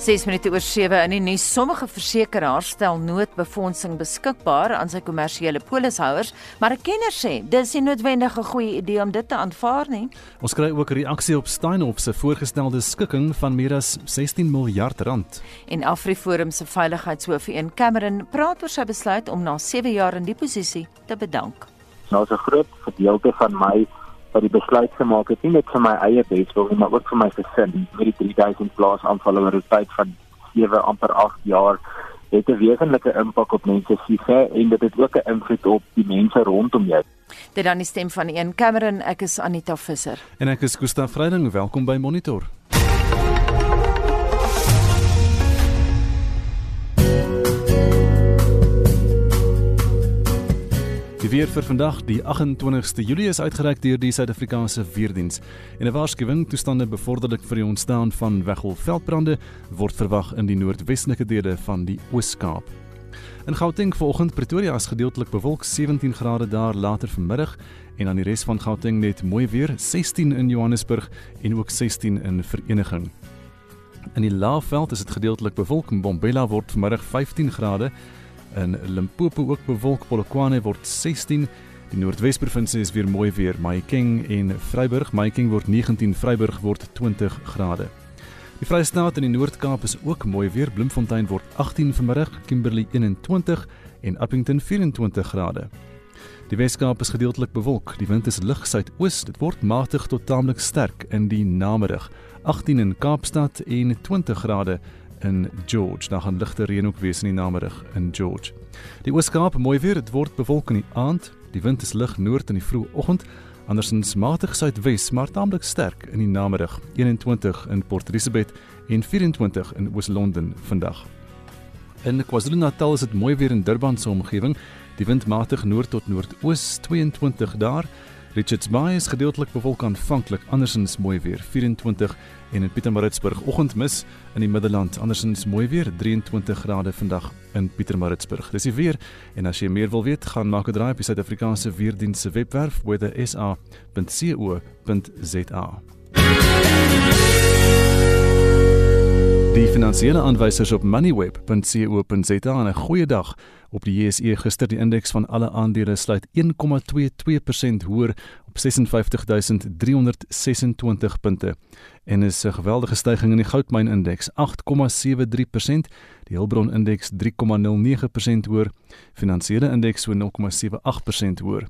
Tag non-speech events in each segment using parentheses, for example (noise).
6 minute oor 7 in die nuus. Sommige versekerings stel noodbefondsing beskikbaar aan sy kommersiële polishouers, maar 'n kenner sê dis nie noodwendig 'n goeie idee om dit te aanvaar nie. Ons kry ook 'n reaksie op Steinhoff se voorgestelde skikking van meer as 16 miljard rand. En AfriForum se veiligheidshoof in Cameron praat oor sy besluit om na 7 jaar in die posisie te bedank. Nou 'n groot gedeelte van my wat die besluit gemaak het nie net vir my eie beswil nie maar ook vir my gesin met die 3000 plaas aanvalle oor 'n tyd van 7 amper 8 jaar het 'n wesenlike impak op mense se siege en dit het ook 'n invloed op die mense rondom jou. Dit dan die stem van een Cameron, ek is Anita Visser. En ek is Gustaf Vreiding, welkom by Monitor. Weer vir vandag, die 28ste Julie is uitgereik deur die Suid-Afrikaanse Weerdiens. En 'n waarskuwing toestande bevorderlik vir die ontstaan van weggolfveldbrande word verwag in die noordwestelike dele van die Oos-Kaap. In Gauteng vanoggend Pretoria is gedeeltelik bewolk 17 grade daar later vanmiddag en aan die res van Gauteng net mooi weer 16 in Johannesburg en ook 16 in Vereniging. In die Laagveld is dit gedeeltelik bewolk en Bombela word vanmiddag 15 grade In Limpopo ook bewolk, Polokwane word 16. Die Noordwes-provinsie is weer mooi weer. Mahikeng en Vryburg, Mahikeng word 19, Vryburg word 20 grade. Die Vrystaat in die Noord-Kaap is ook mooi weer. Bloemfontein word 18 vanmiddag, Kimberley 21 en Appington 24 grade. Die Weskaap is gedeeltelik bewolk. Die wind is lig suidoos. Dit word matig tot taamlik sterk in die namiddag. 18 in Kaapstad en 20 grade in George. Daar gaan ligte reën ook wees in die namiddag in George. Die Ooskaap mooi weer, dit word bewolk in die aand. Die wind is lig noord in die vroeë oggend. Andersins matig suidwes, maar taamlik sterk in die namiddag. 21 in Port Elizabeth en 24 in Oos-London vandag. In KwaZulu-Natal is dit mooi weer in Durban se omgewing. Die wind matig noord tot noordoos 22 daar. Richards Bay is gedeeltelik bewolk aanvanklik, andersins mooi weer 24 en in Pietermaritzburg oggendmis in die Middelland, andersins mooi weer 23 grade vandag in Pietermaritzburg. Dis die weer en as jy meer wil weet, gaan maak 'n draai op die Suid-Afrikaanse weerdiens se webwerf weather.sa.co.za. Die finansiële aanwysers op moneyweb.co.za en 'n goeie dag op die JSE gister die indeks van alle aandele sluit 1,22% hoër op 56326 punte en is 'n geweldige stygings in die goudmyn indeks 8,73%, die Hulbron indeks 3,09% hoër, finansiële indeks so 0,78% hoër.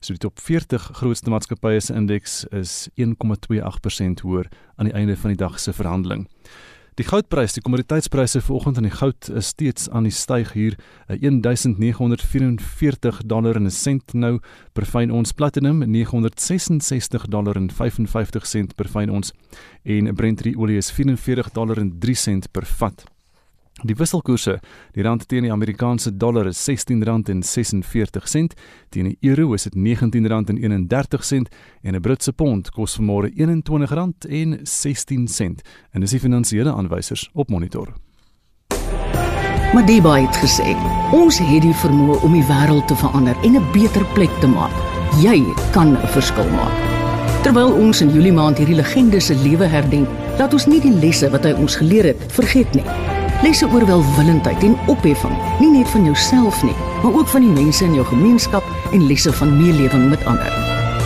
So die top 40 grootste maatskappye se indeks is 1,28% hoër aan die einde van die dag se verhandeling. Die goudprys, die kommoditeitspryse vanoggend in die goud is steeds aan die styg hier, 1944 dollar en 'n sent nou per fyn ons platinum 966 dollar en 55 sent per fyn ons en Brent olie is 44 dollar en 3 sent per vat. Die wisselkoerse, die rand teen die Amerikaanse dollar is R16.46, teen die euro is dit R19.31 en 'n Britse pond kos vanmôre R21.16. En dis die finansiële aanwysers op monitor. Madiba het gesê, ons het die vermoë om die wêreld te verander en 'n beter plek te maak. Jy kan 'n verskil maak. Terwyl ons in Julie maand hierdie legende se lewe herdenk, laat ons nie die lesse wat hy ons geleer het vergeet nie. Lesse oor welwillendheid en opheffing, nie net van jouself nie, maar ook van die mense in jou gemeenskap en lesse van meelewing met ander.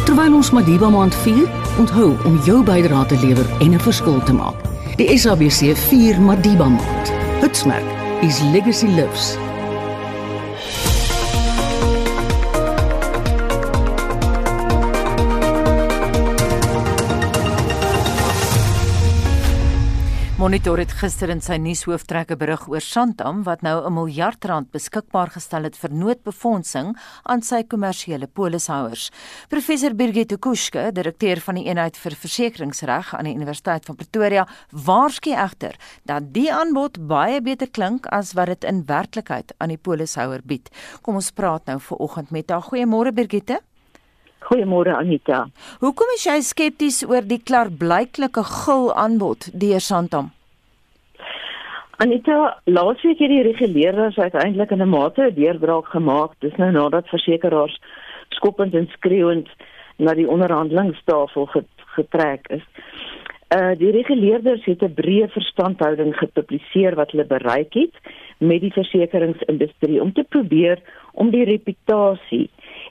Terwyl ons Madiba maand vier, onthou om jou bydrae te lewer en 'n verskil te maak. Die SABC vier Madiba maand. Hitsmerk is Legacy Lives. Monitor het gister in sy nuushooftrekke berig oor Santam wat nou 'n miljard rand beskikbaar gestel het vir noodbefondsing aan sy kommersiële polishouers. Professor Birgit Kuske, direkteur van die eenheid vir versekeringsreg aan die Universiteit van Pretoria, waarsku egter dat die aanbod baie beter klink as wat dit in werklikheid aan die polishouer bied. Kom ons praat nou ver oggend met haar. Goeiemôre Birgit. Goeiemôre Anita. Hoekom is jy skepties oor die klaarblyklike gul aanbod deur Santam? Anita, laasweek het die reguleerders uiteindelik in 'n mate 'n deurbraak gemaak. Dis nou nadat versekerings skoppend en skreeuend na die onderhandelingstafel getrek is. Uh die reguleerders het 'n breë verstandhouding gepubliseer wat hulle bereik het met die versekeringsindustrie om te probeer om die reputasie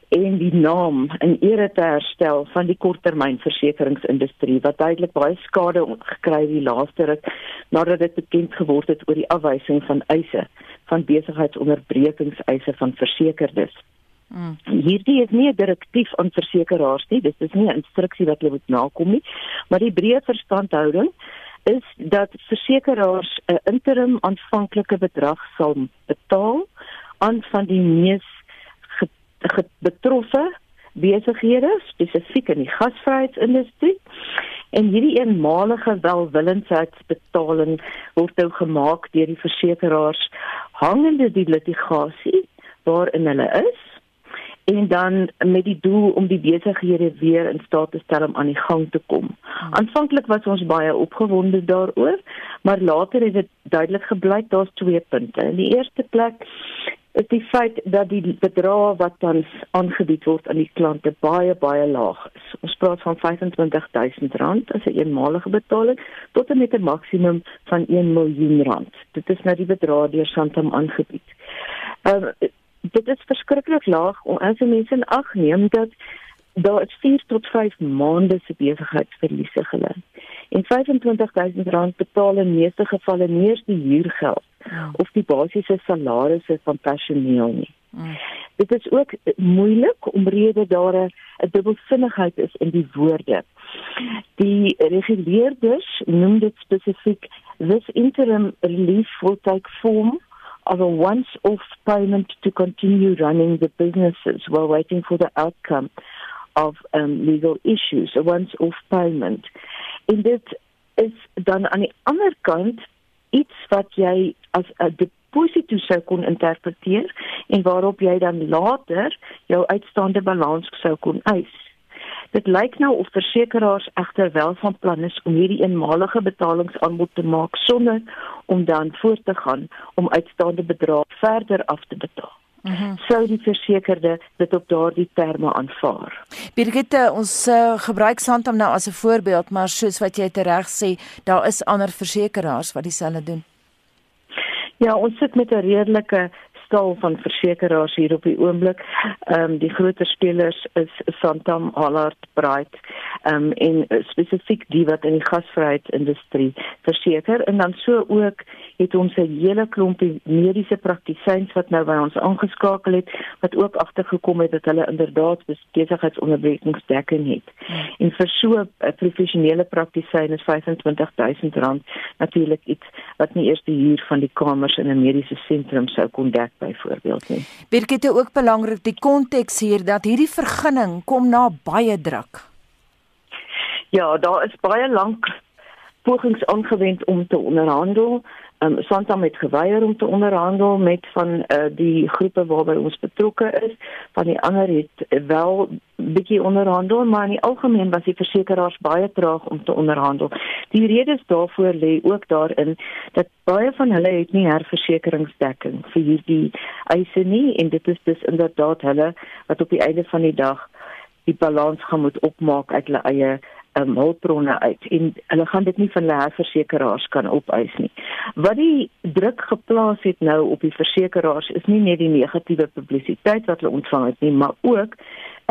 en die naam in ere te herstel van die korttermynversekeringsindustrie wat duidelik baie skade gekry het die laaste ruk nadat dit bekend geword het oor die afwysing van eise van besigheidsonderbrekingseise van versekerdes. Mm. Hierdie is nie 'n direktief aan versekeraars nie, dit is nie 'n instruksie wat hulle moet nakom nie, maar die breë verstandhouding is dat versekeraars 'n interim aanvanklike bedrag sal betaal aan van die mees betrokke besighede spesifiek in die gasvryheidsindustrie en hierdie eenmalige welwillendheidsbetaling word nou gemaak deur die versekeraars hangende die litigasie waarin hulle is en dan met die doel om die besighede weer in staat te stel om aan die gang te kom. Aanvanklik was ons baie opgewonde daaroor, maar later het dit duidelik gebleik daar's twee punte. In die eerste plek is die feit dat die bedrag wat tans aangebied word aan die klante baie baie laag is. Ons praat van R25000 as 'n eenmalige betaling tot en met 'n maksimum van 1 miljoen rand. Dit is nou die bedrag deur Santam aangebied. Uh, dit is verskriklik laag om as mense in ag neem dat daar is 4 tot 5 maande se besigheidsverliese gelei. En R25000 betaal in meeste gevalle nie eens die huurgeld mm. of die basiese salarisse van personeel nie. Mm. Dit is ook moeilik omrede daar 'n dubbelsinnigheid is in die woorde. Die reguleerders noem dit spesifiek this interim relief will take form of a once-off payment to continue running the businesses while waiting for the outcome of um, legal issues, a once-off payment. En dit is dan aan die ander kant iets wat jy as 'n deposito sou kon interpreteer en waarop jy dan later jou uitstaande balans sou kon eis. Dit lyk nou of versekerings egter wel van plan is om hierdie eenmalige betalingsaanbod te maak sonder om dan voort te gaan om uitstaande bedrae verder af te betaal. Mm -hmm. sou die versekerde dit op daardie terme aanvaar. Birgitte, ons uh, gebruik Santam nou as 'n voorbeeld, maar soos wat jy tereg sê, daar is ander versekerings wat dieselfde doen. Ja, ons sit met 'n redelike stal van versekerings hier op die oomblik. Ehm um, die groter spelers is Santam, Allard, Bright, ehm um, en spesifiek die wat in die gasvryheidsindustrie verseker en dan so ook het ons 'n hele klompie mediese praktisyns wat nou by ons aangeskakel het wat ook agtergekom het dat hulle inderdaad besigheidsonderbrekingsdekking het. Hmm. En vir so 'n professionele praktisyn is R25000 natuurlik iets wat nie eers die huur van die kamers in 'n mediese sentrum sou kon dek byvoorbeeld nie. Birgitte ook belangrik die konteks hier dat hierdie vergunning kom na baie druk. Ja, daar is baie lank pogings aangewend om te onderhandel. Um, Santam het geweier om te onderhandel met van uh, die groepe waarby ons betrokke is. Van die ander het wel bietjie onderhandel, maar in die algemeen was die versekerings baie traag om te onderhandel. Die redes daarvoor lê ook daarin dat baie van hulle het nie herversekeringsdekking vir hierdie eise nie en dit is dus inderdaad hulle wat op die einde van die dag die balans gaan moet opmaak uit hulle eie um, hulpbronne uit en hulle gaan dit nie van hulle versekerings kan opeis nie. Wat die druk geplaas het nou op die versekerings is nie net die negatiewe publisiteit wat hulle ontvang het nie, maar ook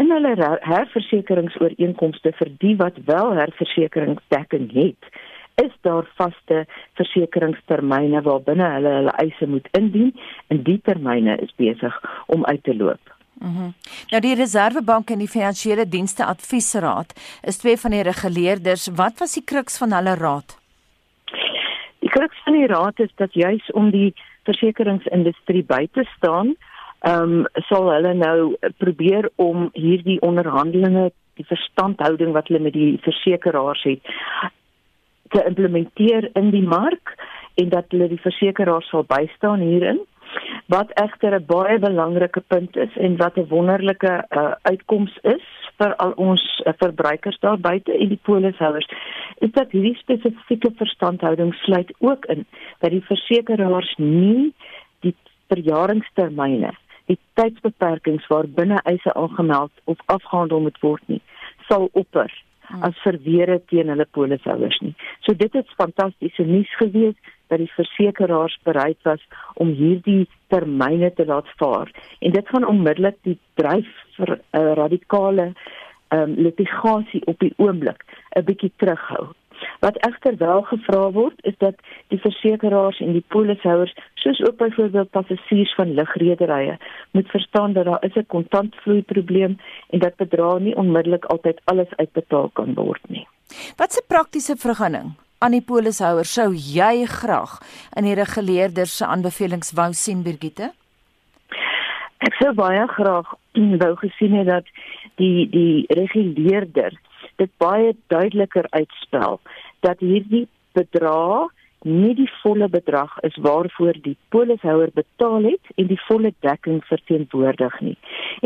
in hulle herversekeringsooreenkomste vir die wat wel herversekeringsdekking het is daar vaste versekeringstermyne waarbinne hulle hulle eise moet indien en die termyne is besig om uit te loop. Mhm. Mm nou die Reservebank en die Finansiële Dienste Adviesraad is twee van die reguleerders. Wat was die kruks van hulle raad? Die kruks van die raad is dat juis om die versekeringsindustrie by te staan, ehm um, sal hulle nou probeer om hierdie onderhandelinge, die verstandhouding wat hulle met die versekeraars het, te implementeer in die mark en dat hulle die versekeraars sal bystaan hierin wat egter 'n baie belangrike punt is en wat 'n wonderlike uh, uitkoms is vir al ons uh, verbruikers daar buite en die polishouers is dat hierdie spesifieke verstandhouding sluit ook in dat die versekeraars nie die verjaringstermyne die tydsbeperkings waarbinne eise aangemeld of afgehandel moet word nie sal opper hmm. as verweer teen hulle polishouers nie. So dit het fantastiese nuus gewees dat die versekeraars bereid was om hierdie termyne te laat vaar en dit gaan onmiddellik die dryf vir 'n uh, radikale um, litigasie op die oomblik 'n bietjie terughou. Wat egter wel gevra word is dat die versekeraars en die polishouers soos ook byvoorbeeld passasiers van lugrederye moet verstaan dat daar is 'n kontantvloei probleem en dat bedrae nie onmiddellik altyd alles uitbetaal kan word nie. Wat 'n praktiese vergunning aan die polishouer sou jy graag in die reguleerders se aanbevelings wou sien Birgitte? Ek sou baie graag (clears throat) wou gesien het dat die die reguleerder dit baie duideliker uitspel dat hierdie bedrag nie die volle bedrag is waarvoor die polishouer betaal het en die volle dekking verteenwoordig nie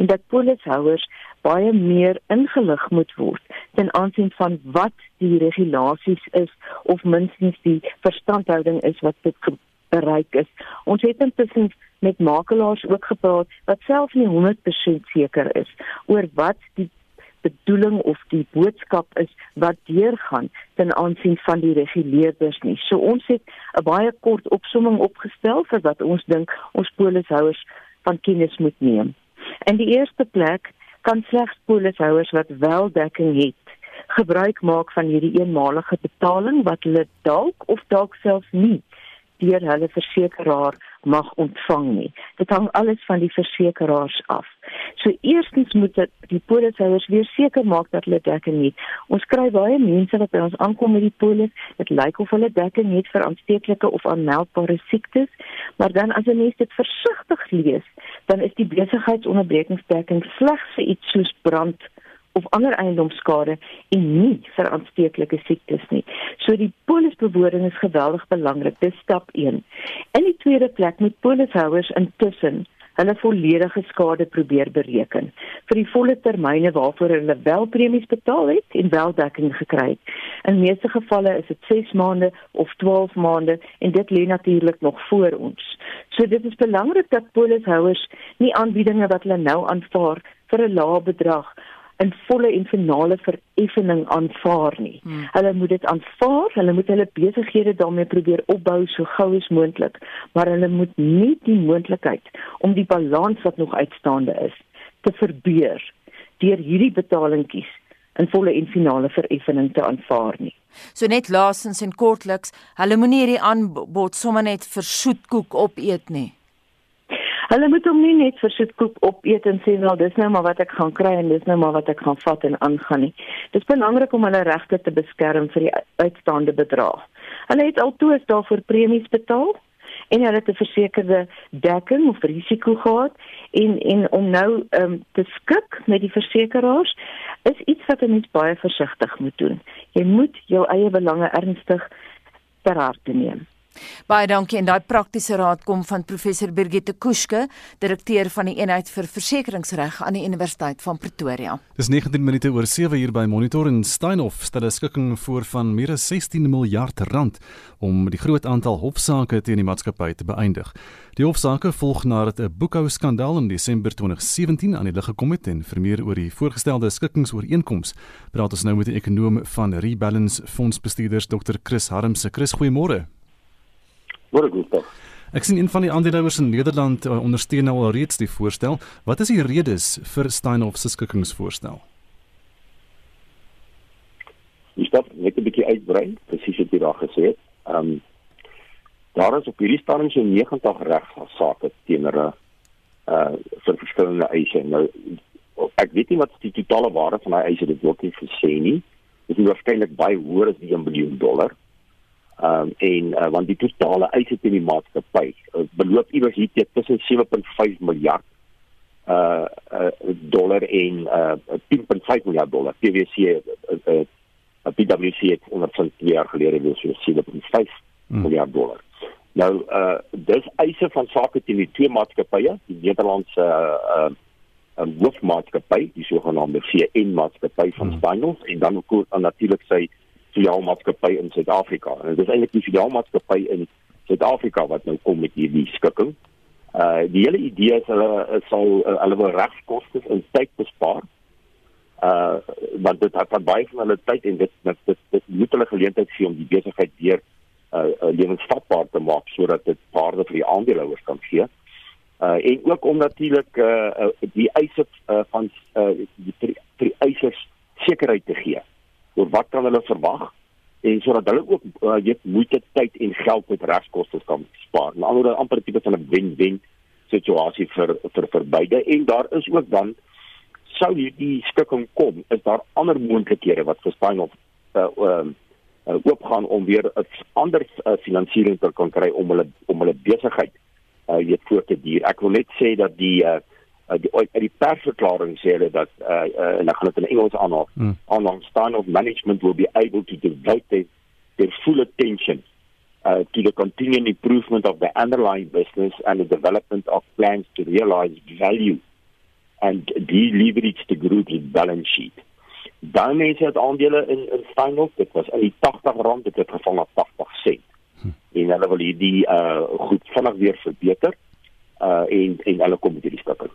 en dat polishouers baie meer ingelig moet word ten aansien van wat die regulasies is of minstens die verstandhouding is wat dit bereik is. Ons het intussen met makelaars ook gepraat wat self nie 100% seker is oor wat die bedoeling of die boodskap is wat deurgaan ten aansien van die reguleerders nie. So ons het 'n baie kort opsomming opgestel vir wat ons dink ons polishouers van kennis moet neem. In die eerste plek kan slegs polishouers wat wel dekking het gebruik maak van hierdie eenmalige betaling wat hulle dalk of dalk selfs nie deur hulle versekeraar mag ontvang nie. Dit hang alles van die versekeraars af. So eerstens moet die polishouers weer seker maak dat hulle dekking het. Ons kry baie mense wat by ons aankom met die polis, dit lyk of hulle dekking het vir aansteeklike of aanmeldbare siektes, maar dan as 'n mens dit versigtig lees, dan is die besigheidsonderbrekingsdekking slegs vir iets soos brand of ander eiendomsskade en nie vir aansteeklike siektes nie. So die polisbewoning is geweldig belangrik. Dis stap 1. In die tweede plek moet polishouers intussen hulle volledige skade probeer bereken vir die volle termyne waarvoor hulle wel premies betaal het en wel dekking gekry het. In meeste gevalle is dit 6 maande of 12 maande en dit lê natuurlik nog voor ons. So dit is belangrik dat polishouers nie aanbiedinge wat hulle nou aanvaar vir 'n lae bedrag in volle en finale vereffening aanvaar nie. Hmm. Hulle moet dit aanvaar, hulle moet hulle besighede daarmee probeer opbou so gou as moontlik, maar hulle moet nie die moontlikheid om die balans wat nog uitstaande is te verbeur deur hierdie betalingkies in volle en finale vereffening te aanvaar nie. So net laasens en kortliks, hulle moenie hierdie aanbod sommer net vir soetkoek opeet nie. Hulle moet hom nie net vir soetkoek opeet en sê wel dis nou maar wat ek gaan kry en dis nou maar wat ek gaan vat en aangaan nie. Dis belangrik om hulle regte te beskerm vir die uitstaande bedrag. Hulle het altoos daarvoor premies betaal en hulle het 'n versekerde dekking of risiko gehad en en om nou um, te skik met die versekeraars is iets wat 'n mens baie versigtig moet doen. Jy moet jou eie belange ernstig ter harte neem. Baie dankie en daai praktiese raad kom van professor Birgitte Kuske, direkteur van die eenheid vir versekeringsreg aan die Universiteit van Pretoria. Dis 19 minute oor 7 hier by Monitor en Steinhoff stel 'n skikking voor van meer as 16 miljard rand om die groot aantal hofsaake teen die maatskappy te beëindig. Die hofsaake volg nadat 'n boekhou skandaal in Desember 2017 aan die lig gekom het en vir meer oor die voorgestelde skikkingsooreenkoms praat ons nou met die ekonoom van Rebalance Fondsbestuurders Dr. Chris Harmse. Chris, goeiemôre. Môre Gustav. Ek sien een van die aandeelhouers in Nederland uh, ondersteun nou al reeds die voorstel. Wat is die redes vir Steinhoff se skikkingsvoorstel? Ek stap net 'n bietjie uitbrei, presies wat jy daar gesê het. Ehm um, daar is op hierdie stadium so 90 regsaake teenoor 'n uh vir verskillende eise. Nou ek weet nie wat die totale waarde van daai eise dit word nie gesê nie. Dit is waarskynlik baie hoër as die 1 miljard dollar. Um, en uh, want die totale eise teen die maatskappy uh, beloop iewers hier tussen 7.5 miljard uh, uh dollar en uh 10.5 miljard dollar. PwC uh, uh, uh PwC het ondersoek twee jaar gelede dus so 7.5 hmm. miljard dollar. Nou uh dis eise van sake teen die twee maatskappye, die Nederlandse uh, uh 'n hoofmaatskappy, die sogenaamde VN maatskappy van hmm. Steinhoff en dan ook natuurlik sy filiaalmaatskappy in Suid-Afrika. En dit is eintlik die filiaalmaatskappy in Suid-Afrika wat nou kom met hierdie skikking. Uh die hele idee is hulle sal uh, hulle wil regskoste en tyd bespaar. Uh want dit het baie van hulle tyd en dit dit dit, dit moet hulle geleentheid gee om die besigheid weer uh, uh lewensvatbaar te maak sodat dit waarde vir die aandeelhouers kan gee. Uh en ook om natuurlik uh, uh die eise uh, van uh die vir die eisers sekerheid te gee oor wat kan hulle verwag en sodat hulle ook uh, weet moeite tyd en geld met regskoste kan spaar. En alhoewel amper tipe van 'n wen-wen situasie vir vir vir beide en daar is ook dan sou hierdie skikking kom, is daar ander moontlikhede wat verstaan of uh um uh, oopgaan om weer 'n ander uh, finansiering te kan kry om hulle om hulle besigheid uh weet voort te duur. Ek wil net sê dat die uh uh, die uit die persverklaring sê hulle dat uh, uh, en ek gaan dit in Engels aanhaal mm. along stand of management will be able to devote their, their full attention uh, to the continuing improvement of the underlying business and the development of plans to realize value and deleverage the group's balance sheet. Dan is dit aandele in in Steinhoff, dit was in die 80 rand, dit het geval na 80 sent. Hm. En hulle wil hierdie uh goed vinnig weer verbeter uh en en hulle kom met hierdie skikking.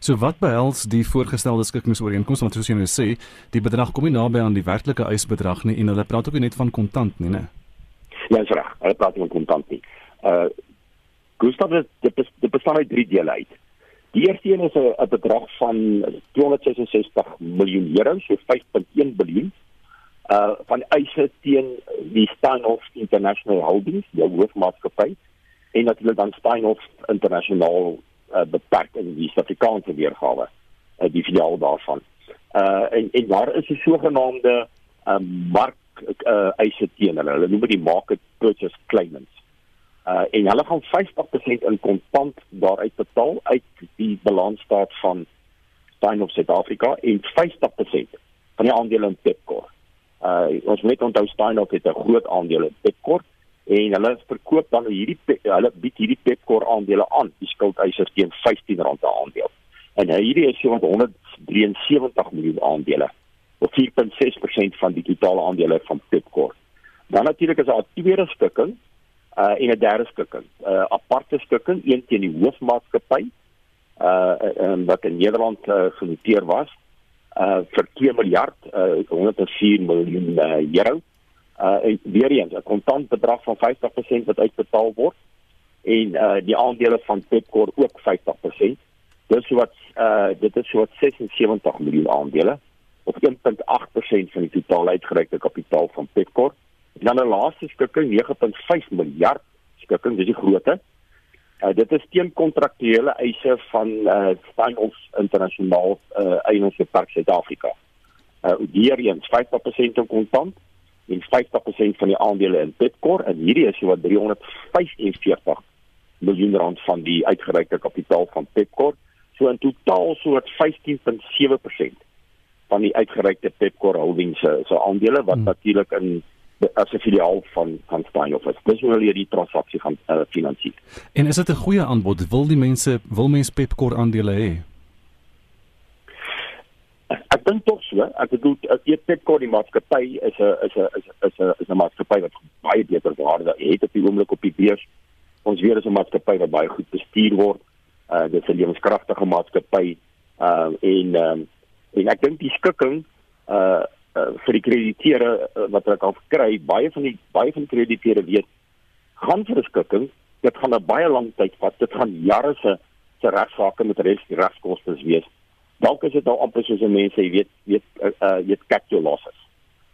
So wat behels die voorgestelde skikkingsooreenkoms want soos jy nou sê, die bedrag kom nie naby aan die werklike eisbedrag nie en hulle praat ook nie net van kontant nie, né? Ja, dis reg. Hulle praat nie van kontant nie. Uh Gustav het dit dit bestaan uit drie dele uit. Die eerste een is 'n bedrag van 266 miljoen euro, so 5.1 biljoen uh van eise teen die Steinhoff International Holdings, die hoofmaatskappy en natuurlik dan Steinhoff International uh, beperk in die Suid-Afrikaanse weergawe uh, die filiaal daarvan. Uh en en daar is 'n sogenaamde uh, mark uh, eise teen hulle. Hulle noem dit die market purchase claimants. Uh en hulle gaan 50% in kontant daaruit betaal uit die balansstaat van Stein of Suid-Afrika en 50% van die aandele in Pepkor. Uh ons moet onthou Stein of het 'n groot aandeel in Pepkor en hulle verkoop dan hierdie hulle bied hierdie Pepkor aandele aan die skuldeisers teen R15 per aandeel. En hierdie is so 173 miljoen aandele of 4.6% van die totale aandele van Pepkor. Dan natuurlik is daar 'n tweede skikking uh en 'n derde skikking. 'n uh, Aparte skikking een teen die hoofmaatskappy uh en wat in Nederland uh, genoteer was uh vir 2 miljard uh 104 miljoen uh, euro uh weer eens 'n kontant bedrag van 50% wat uitbetaal word en uh die aandele van Pepkor ook 50%. Dis wat uh dit is so 76 miljoen aandele of 1.8% van die totaal uitgereikte kapitaal van Pepkor. En dan 'n laaste skikking 9.5 miljard skikking, dis die grootte. Uh dit is teen kontraktuele eise van uh Steinhoff Internasionaal uh Eienaarspark Suid-Afrika. Uh weer eens 50% in kontant en 50% van die aandele in Bitcore en hierdie is so wat 345 miljoen rand van die uitgereikte kapitaal van Pepkor. So in totaal so wat 15.7% van die uitgereikte Pepkor Holdings se se aandele wat hmm. natuurlik in as 'n filiaal van van Steinhoff is. Dis hoe hulle die transaksie gaan uh, finansier. En is dit 'n goeie aanbod? Wil die mense wil mense Pepkor aandele hê? Ek dink tog so. Ek bedoel die Pepkor die maatskappy is 'n is 'n is 'n is 'n is 'n maatskappy wat baie beter waarde het op die oomblik op die beurs. Ons weer is 'n maatskappy wat baie goed bestuur word. Uh dit is 'n lewenskragtige maatskappy. Uh en um, en ek dink die skikking uh, uh vir die krediteure uh, wat hulle kan kry, baie van die baie van die krediteure weet gaan vir 'n skikking. Dit gaan 'n baie lang tyd vat. Dit gaan jare se se regsaake met regskoste wees dalk is dit nou amper soos 'n mens sê weet weet uh, weet cut your losses.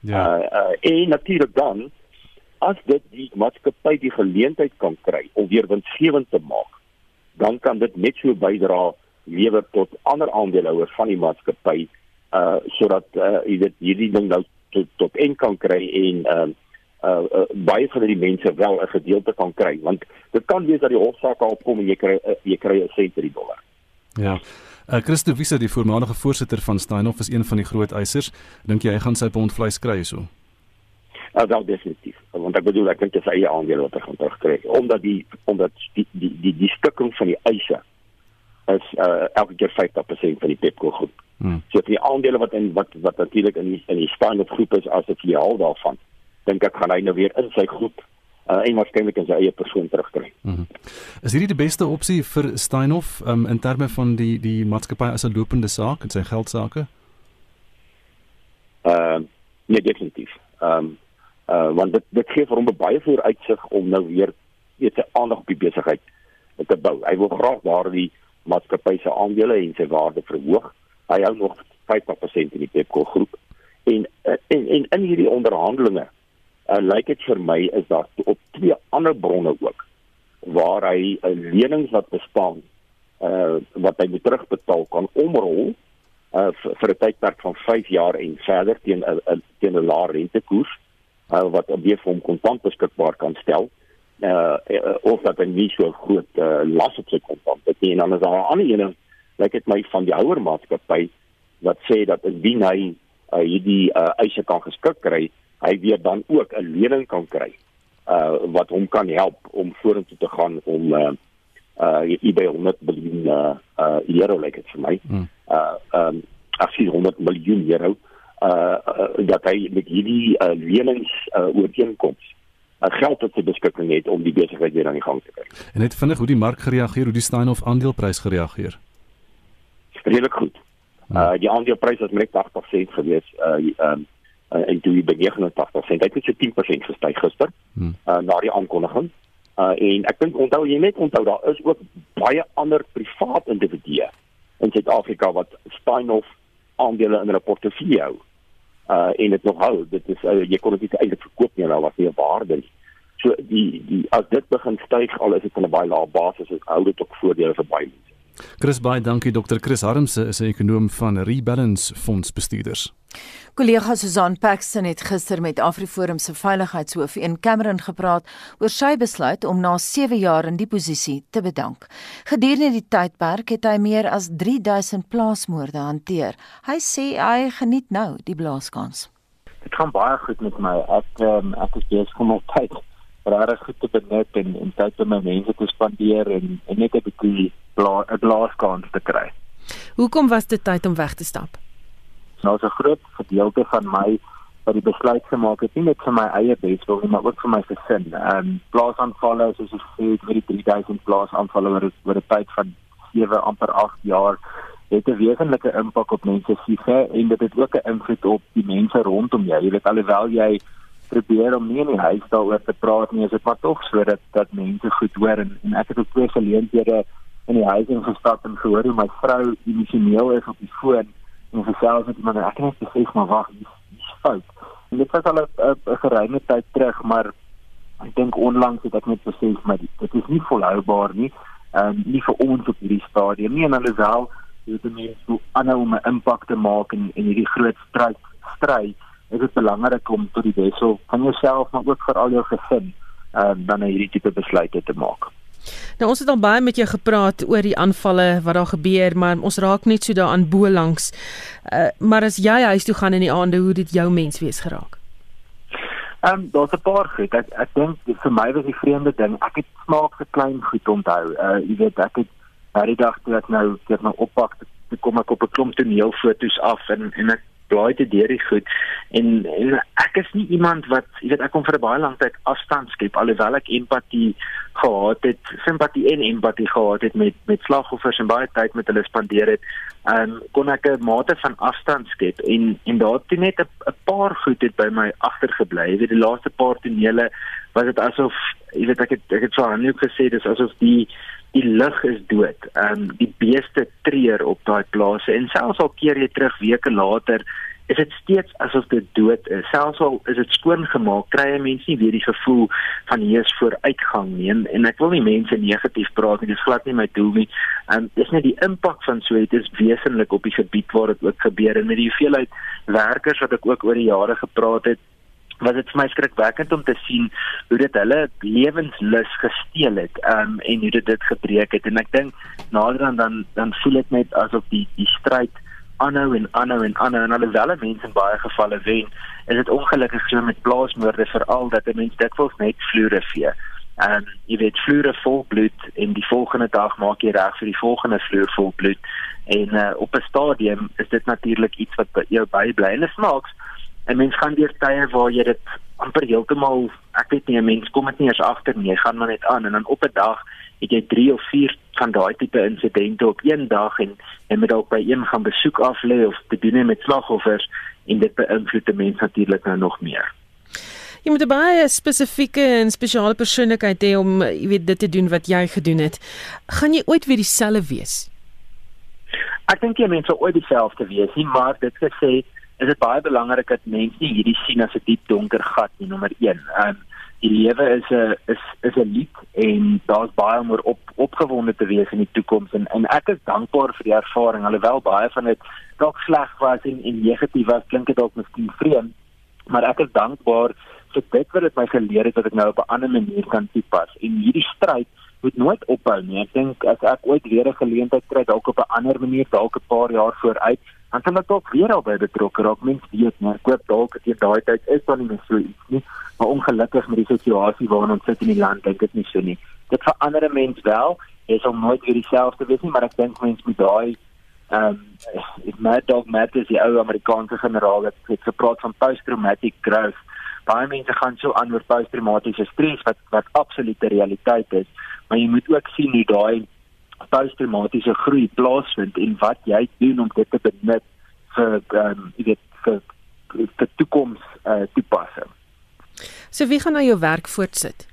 Ja. Uh, uh en natuurlik dan as dit die maatskappy die geleentheid kan kry om weer winsgewend te maak, dan kan dit net so bydra lewer tot ander aandeelhouers van die maatskappy uh sodat uh jy weet hierdie ding nou tot tot en kan kry en uh uh, uh baie van die mense wel 'n gedeelte kan kry want dit kan wees dat die hofsaak al kom en jy kry uh, jy kry 'n sent per die dollar. Ja. Uh, Christo Wisse, die voormalige voorsitter van Steinhoff is een van die groot eisers. Dink jy hy gaan sy pond vleis kry hierso? Ja, wel definitief. Want ek bedoel ek dink dit is eie aandeel wat hy gaan terugkry omdat die omdat die die die, die skikking van die eise is uh elke keer 50% van die Pepco groep. Hmm. So die aandele wat in wat wat natuurlik in die, in die Steinhoff groep is as 'n filiaal daarvan, dink ek gaan hy nou weer in sy groep uh, en waarskynlik in sy eie persoon terugkry. Hmm. Is hierdie die beste opsie vir Steinhoff um, in terme van die die maatskappy as 'n lopende saak en sy geldsaake? Ehm uh, nee definitief. Ehm um, uh want dit dit gee vir hom baie vooruitsig om nou weer weet sy aandag op die besigheid te bou. Hy wil graag daardie maatskappy se aandele en sy waarde verhoog. Hy hou nog 50% in die Pepco groep. En en en in hierdie onderhandelinge uh, lyk dit vir my is daar op twee ander bronne ook waar hy 'n lenings wat bestaan uh wat hy moet terugbetaal kan omrol uh vir 'n tydperk van 5 jaar en verder teen 'n teen 'n lae rentekoers uh, wat weer vir hom kontant beskikbaar kan stel uh, uh of dat hy nie so groot uh, las op sy kontant het nie. En dan is daar 'n ander een lyk dit my van die ouer maatskappy wat sê dat indien hy uh, hierdie uh, eise kan geskik kry hy weer dan ook 'n lening kan kry uh wat hom kan help om vorentoe te gaan om uh uh by 100 miljoen uh, uh euro lyk dit vir my. Hmm. Uh um ek sien 100 miljoen euro uh, uh dat hy met hierdie uh, lenings uh, ooreenkoms uh, geld tot sy beskikking het om die besigheid weer aan die gang te kry. En net vinnig hoe die mark gereageer, hoe die Steinhoff aandeleprys gereageer. Redelik goed. Hmm. Uh die aandeleprys het met 80% gewees uh um uh, en toe by 89%. Hy het so 10% gestyg gister. Hmm. Uh na die aankondiging. Uh en ek dink onthou jy net onthou daar is ook baie ander privaat individue in Suid-Afrika wat Steinhoff aandele in hulle portefeulje hou. Uh en dit nog hou. Dit is uh, jy kon dit nie eintlik verkoop nie, nou was nie 'n waarde nie. So die die as dit begin styg al is dit van 'n baie lae basis, is hou dit ook voordele vir baie mense. Chris baie dankie Dr. Chris Harmse is 'n ekonom van Rebalance Fondsbestuurders. Kollega Susan Paxton het gister met AfriForum se veiligheidshoof in Cameron gepraat oor sy besluit om na 7 jaar in die posisie te bedank. Gedurende die tydperk het hy meer as 3000 plaasmoorde hanteer. Hy sê hy geniet nou die blaaskans. Dit gaan baie goed met my. Ek um, ek is besig om tyd regtig goed te benut en en tyd met my mense te spandeer en, en net 'n bietjie 'n blaaskans te kry. Hoekom was dit tyd om weg te stap? nou 'n groot gedeelte van my wat die besluit gemaak het nie net vir my eie beswil nie maar ook vir my gesin. Ehm um, plaasaanvalle soos ek sê vir die 3000 plaasaanvalle oor oor 'n tyd van 7 amper 8 jaar het 'n wesenlike impak op mense se siege en dit het ook 'n invloed op die mense rondom jou. Jy weet alhoewel jy probeer om nie in die huis daaroor te praat nie, is dit maar tog sodat dat mense goed hoor en, en ek het ook twee geleenthede in die huis ingestap en gehoor hoe my vrou emosioneel is op die foon en gesels met iemand en ek het net gesê maar wag, dis fout. En dit was al 'n geruime tyd terug, maar ek dink onlangs het ek net besef maar dit is nie volhoubaar nie. Ehm um, nie vir ons op hierdie stadium nie en alhoewel dit net so aanhou om 'n impak te maak in in hierdie groot stryd stry, is dit belangrik om tot die beste van jouself maar ook vir al jou gesin ehm um, dan hierdie tipe besluite te maak. Nou ons het al baie met jou gepraat oor die aanvalle wat daar gebeur, maar ons raak net so daaraan bo langs. Uh, maar as jy huis toe gaan in die aande, hoe dit jou menswees geraak? Ehm um, daar's 'n paar goed. Ek ek dink vir my was die vreemde ding, ek het smaak vir klein goed onthou. Uh jy weet ek het daardie dag toe ek nou dit nou oppak, toe kom ek op 'n klomp toneelfoto's af en en ek blaai te deur die goed. En, en ek is nie iemand wat jy weet ek kom vir 'n baie lang tyd afstand skep alhoewel ek empatie gehad het simpatie en empatie gehad het met met slagoffers en baie tyd met hulle spandeer het um, kon ek 'n mate van afstand skep en en daar het net 'n paar goed het by my agtergebly jy weet die laaste paar tonele was dit asof jy weet ek het ek het so aan jou gesê dis asof die die lug is dood. Ehm um, die beeste treur op daai plase en selfs al keer jy terug weke later is dit steeds asof dit dood is. Selfs al is dit skoon gemaak, kry jy mense nie weer die gevoel van hier is vooruitgang nie. En, en ek wil nie mense negatief praat nie, dis glad nie my doel nie. Um, dis net die impak van so iets is wesenlik op die gebied waar dit ook gebeur en met die hoeveelheid werkers wat ek ook oor die jare gepraat het was dit vir my skrikwekkend om te sien hoe dit hulle lewenslus gesteel het um, en hoe dit dit gebreek het en ek dink nader aan dan dan voel dit net asof die die stryd aanhou en aanhou en aanhou. En alhoewel mense in baie gevalle wen is dit ongelukkig so met plaasmoorde veral dat 'n mens dikwels net vloere vee. Ehm um, jy weet vloere vol bloed en die volgende dag maak jy reg vir die volgende vloer vol bloed. En uh, op 'n stadium is dit natuurlik iets wat by jou bybly. En dit smaaks 'n mens gaan deur tye waar jy dit amper heeltemal ek weet nie 'n mens kom dit nie eens agter nie. Jy gaan maar net aan en dan op 'n dag het jy 3 of 4 van daai tipe insidente op een dag en en met dalk by een gaan besoek af lê of te doen met slagoffers en dit beïnvloed die mens natuurlik nou nog meer. Jy moet baie spesifieke en spesiale persoonlikheid hê om jy weet dit te doen wat jy gedoen het. Gaan jy ooit weer dieselfde wees? Ek dink jy mense ooit dieselfde wees nie, maar dit gesê is dit baie belangrik dat mense hierdie sien as 'n diep donker gat nie, nommer 1. Ehm um, die lewe is 'n is is 'n lied en daar's baie om op opgewonde te wees in die toekoms en en ek is dankbaar vir die ervaring alhoewel baie van dit dalk sleg was en, en negatief was klink dit dalk miskien vreemd maar ek is dankbaar vir dit wat dit my geleer het dat ek nou op 'n ander manier kan toepas. En hierdie stryd moet nooit ophou nie. Ek dink as ek ooit weer 'n geleentheid kry dalk op 'n ander manier dalk 'n paar jaar vooruit dan sal ek dalk weer albei betrokke raak. Mens weet nie ek hoop dalk dat jy daai tyd is dan nie meer so iets nie. Maar ongelukkig met die situasie waarin ons sit in die land dink ek nie so nie. Dit verander 'n mens wel. Jy sal nooit weer dieselfde wees nie maar ek dink mens moet daai ehm um, Mad Dog Matters die ou Amerikaanse generaal het, het gepraat van post-traumatic growth. Baie mense gaan so aan oor posttraumatiese stres wat wat absolute realiteit is. Maar jy moet ook sien hoe daai posttraumatiese groei plaasvind en wat jy doen om dit te benut vir ehm um, jy weet vir vir toekoms uh, toepassing. So wie gaan nou jou werk voortsit?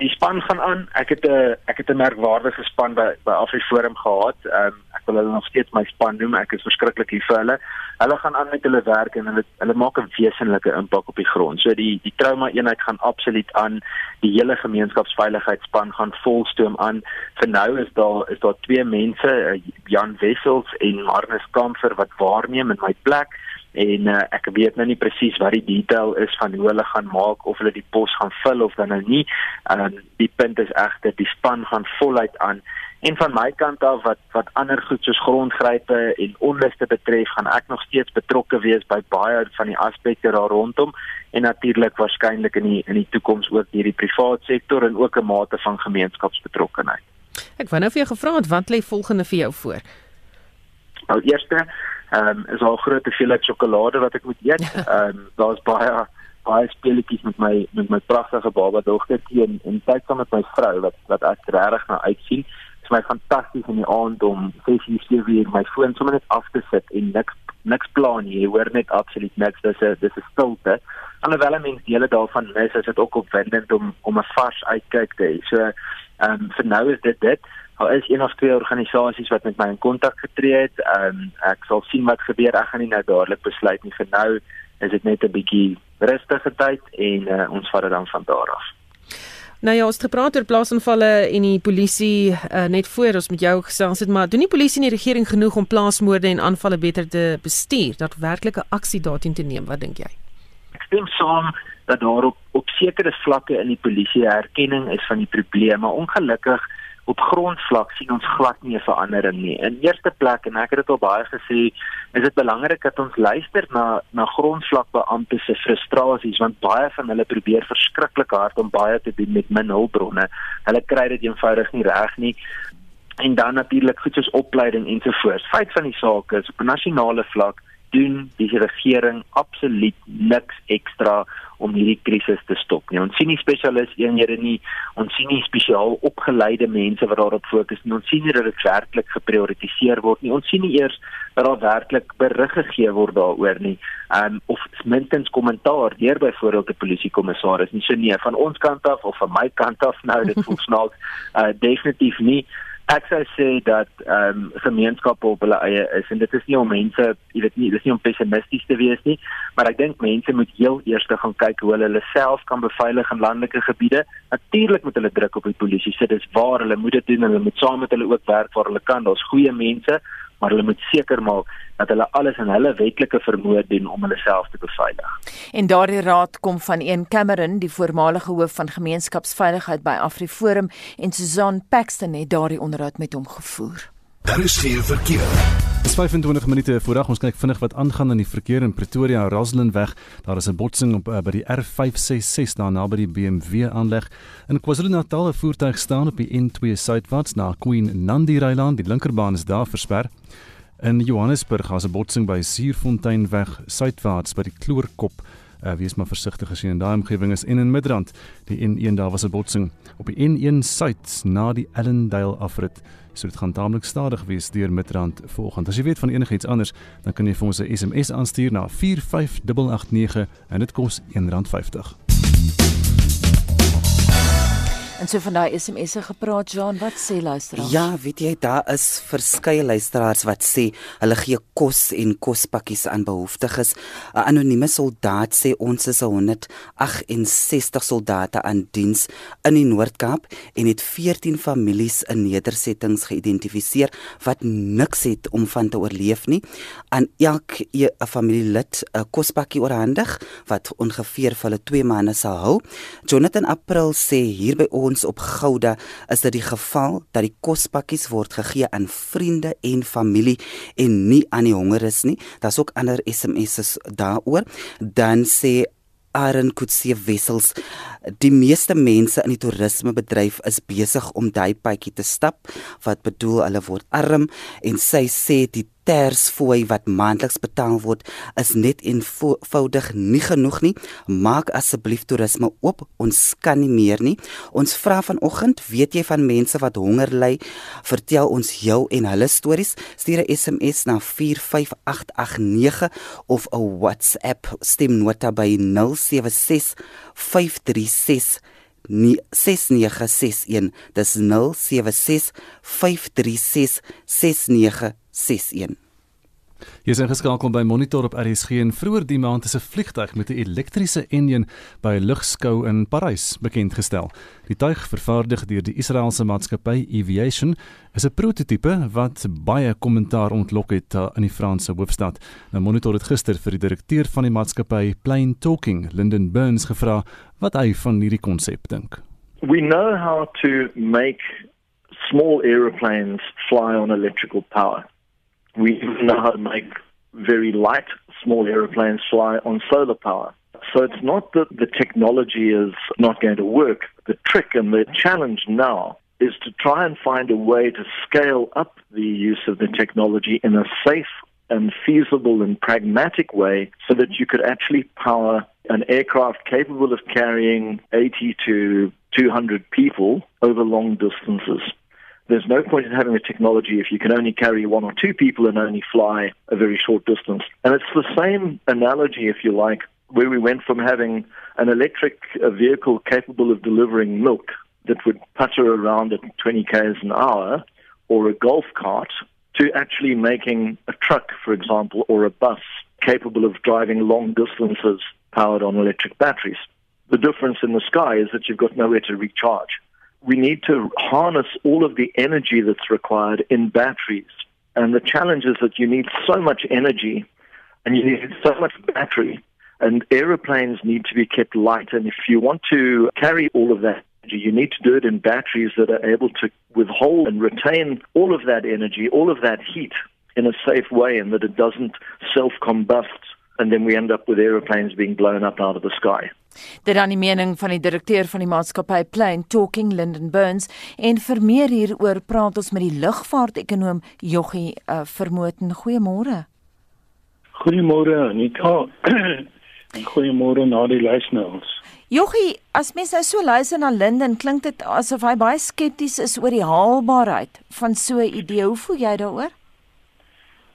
Die span gaan aan. Ek het 'n ek het 'n merkwaardige span by by Afriforum gehad. Ehm um, wil hulle nog steeds my span noem. Ek is verskriklik lief vir hulle. Hulle gaan aan met hulle werk en hulle hulle maak 'n wesenlike impak op die grond. So die die trauma eenheid gaan absoluut aan. Die hele gemeenskapsveiligheidsspan gaan volstoom aan. Vir nou is daar is daar twee mense, eh, Jan Wessels en Marnus Kamfer wat waarneem in my plek en uh, ek weet nou nie presies wat die detail is van hoe hulle gaan maak of hulle die pos gaan vul of dan nou nie. Ehm um, die punt is egter die span gaan voluit aan en van my kant af wat wat ander goed soos grondgrype en onluste betref, gaan ek nog steeds betrokke wees by baie van die aspekte daar rondom en natuurlik waarskynlik in die in die toekoms ook hierdie privaat sektor en ook 'n mate van gemeenskapsbetrokkenheid. Ek wou nou vir jou gevra het wat lê volgende vir jou voor? Nou eerste ehm um, is al groot te veel sjokolade wat ek moet eet. (laughs) Ehm um, daar's baie baie speletjies met my met my pragtige baba dogtertjie en en tyd saam met my vrou wat wat ek regtig na uitsien. Is my fantasties in die aand om 6:00 uur my foon sommer net af te sit en niks niks plan nie. Jy hoor net absoluut niks. Dis 'n dis 'n stilte. Alhoewel mense dele daarvan mis, is dit ook opwindend om om 'n vars uitkyk te hê. So ehm um, vir nou is dit dit. Daar is een of twee organisasies wat met my in kontak getree het. Ehm um, ek sal sien wat gebeur. Ek gaan nie nou dadelik besluit nie. Vir nou is dit net 'n bietjie rustige tyd en uh, ons vat dit dan van daar af. Nou ja, ons het gepraat oor plaasaanvalle en die polisie uh, net voor ons met jou gesels het, maar doen die polisie en die regering genoeg om plaasmoorde en aanvalle beter te bestuur, dat werklike aksie daarteen te neem? Wat dink jy? Ek stem saam dat daar op, op sekere vlakke in die polisie erkenning is van die probleme, ongelukkig op grondvlak sien ons glad nie 'n verandering nie. In eerste plek en ek het dit al baie gesê, is dit belangrik dat ons luister na na grondvlak beampte se frustrasies want baie van hulle probeer verskriklik hard om baie te doen met min hulpbronne. Hulle kry dit eenvoudig nie reg nie. En dan natuurlik goed soos opleiding ensovoorts. Feit van die saak is op nasionale vlak doen die regering absoluut niks ekstra om hierdie krisis te stop nie. Ons sien nie spesialis eenhede nie, ons sien nie spesiaal opgeleide mense wat daarop fokus nie. Ons sien nie dat dit werklik geprioritiseer word nie. Ons sien nie eers dat daar werklik berig gegee word daaroor nie. Um of minstens kommentaar deur byvoorbeeld die polisiekommissaris nie. So nee, van ons kant af of van my kant af nou dit voel (laughs) snaaks uh definitief nie ek sou sê dat ehm um, gemeenskappe op hulle eie is en dit is nie om mense, jy weet nie, dis nie om pessimisties te wees nie, maar ek dink mense moet heel eers gaan kyk hoe hulle hulle self kan beveilig in landelike gebiede. Natuurlik moet hulle druk op die polisie. Dit is waar hulle moet dit doen en hulle moet saam met hulle ook werk waar hulle kan. Daar's goeie mense, maar hulle moet seker maak dat hulle alles in hulle wetlike vermoë doen om hulle self te beveilig. En daardie raad kom van een Cameron, die voormalige hoof van gemeenskapsveiligheid by Afriforum en Susan Paxton het daardie onderhoud met hom gevoer. Daar is geen verkeer. Dis 25 minute voorag ons kyk vinnig wat aangaan in die verkeer in Pretoria Roslinweg. Daar is 'n botsing op uh, by die R566 daar naby die BMW aanleg. In KwaZulu-Natal 'n voertuig staan op die N2 suidwaarts na Queen Nandi Rylaan. Die linkerbaan is daar versper. In Johannesburg was 'n botsing by Suurfonteinweg suidwaarts by die Kloorkop. Uh, wees maar versigtig as jy in daai omgewing is en in Midrand. Die N1 daar was 'n botsing op die N1 suid na die Ellendale afrit. So dit gaan taamlik stadig wees deur Midrand volgende. As jy weet van enigiets anders, dan kan jy vir ons 'n SMS aanstuur na 45889 en dit kos R1.50. En so van daai SMS'e gepraat, Jean, wat sê luisteraars? Ja, weet jy, daar is verskeie luisteraars wat sê hulle gee kos en kospakkies aan behoeftiges. 'n Anonieme soldaat sê ons is 168 soldate aan diens in die Noord-Kaap en het 14 families in nedersettings geïdentifiseer wat niks het om van te oorleef nie. Aan elke 'n familielid 'n kospakkie oorhandig wat ongeveer vir hulle 2 maande sal hou. Jonathan April sê hier by ons ons op Gouda is dit die geval dat die kospakkies word gegee aan vriende en familie en nie aan die hongeres nie. Daar's ook ander SMS'e daaroor. Dan sê Aaron Kutsie Wessels die meeste mense in die toerismebedryf is besig om daai paadjie te stap wat bedoel hulle word arm en sy sê die tersfooi wat maandeliks betaal word is net eenvoudig nie genoeg nie. Maak asseblief toerisme oop. Ons kan nie meer nie. Ons vra vanoggend, weet jy van mense wat honger ly? Vertel ons jou en hulle stories. Stuur 'n SMS na 45889 of 'n WhatsApp stemnota by 076 536 6961 dis 076 536 6961 Jy is ingeskakel by Monitor op RSG en vroeër die maand is 'n vliegtuig met 'n elektriese enjin by 'n lugskou in Parys bekend gestel. Die tuig, vervaardig deur die Israeliese maatskappy Aviation, is 'n prototipe wat baie kommentaar ontlok het uh, in die Franse hoofstad. Nou Monitor het gister vir die direkteur van die maatskappy Plain Talking, Lyndon Burns, gevra wat hy van hierdie konsep dink. We know how to make small aeroplanes fly on electrical power. We even know how to make very light small aeroplanes fly on solar power. So it's not that the technology is not going to work. The trick and the challenge now is to try and find a way to scale up the use of the technology in a safe and feasible and pragmatic way so that you could actually power an aircraft capable of carrying 80 to 200 people over long distances. There's no point in having a technology if you can only carry one or two people and only fly a very short distance. And it's the same analogy, if you like, where we went from having an electric uh, vehicle capable of delivering milk that would putter around at 20 k's an hour or a golf cart to actually making a truck, for example, or a bus capable of driving long distances powered on electric batteries. The difference in the sky is that you've got nowhere to recharge we need to harness all of the energy that's required in batteries. And the challenge is that you need so much energy and you need so much battery. And aeroplanes need to be kept light. And if you want to carry all of that energy, you need to do it in batteries that are able to withhold and retain all of that energy, all of that heat in a safe way, and that it doesn't self combust. And then we end up with aeroplanes being blown up out of the sky. Dit dan die mening van die direkteur van die maatskappy Plain Talking Linden Burns en vir meer hieroor praat ons met die lugvaartekonoom Joggie uh, Vermoten. Goeiemôre. Goeiemôre Anita. (clears throat) Goeiemôre na die luisteraars. Joggie, as mens nou so luister na Linden, klink dit asof hy baie skepties is oor die haalbaarheid van so 'n idee. Hoe voel jy daaroor?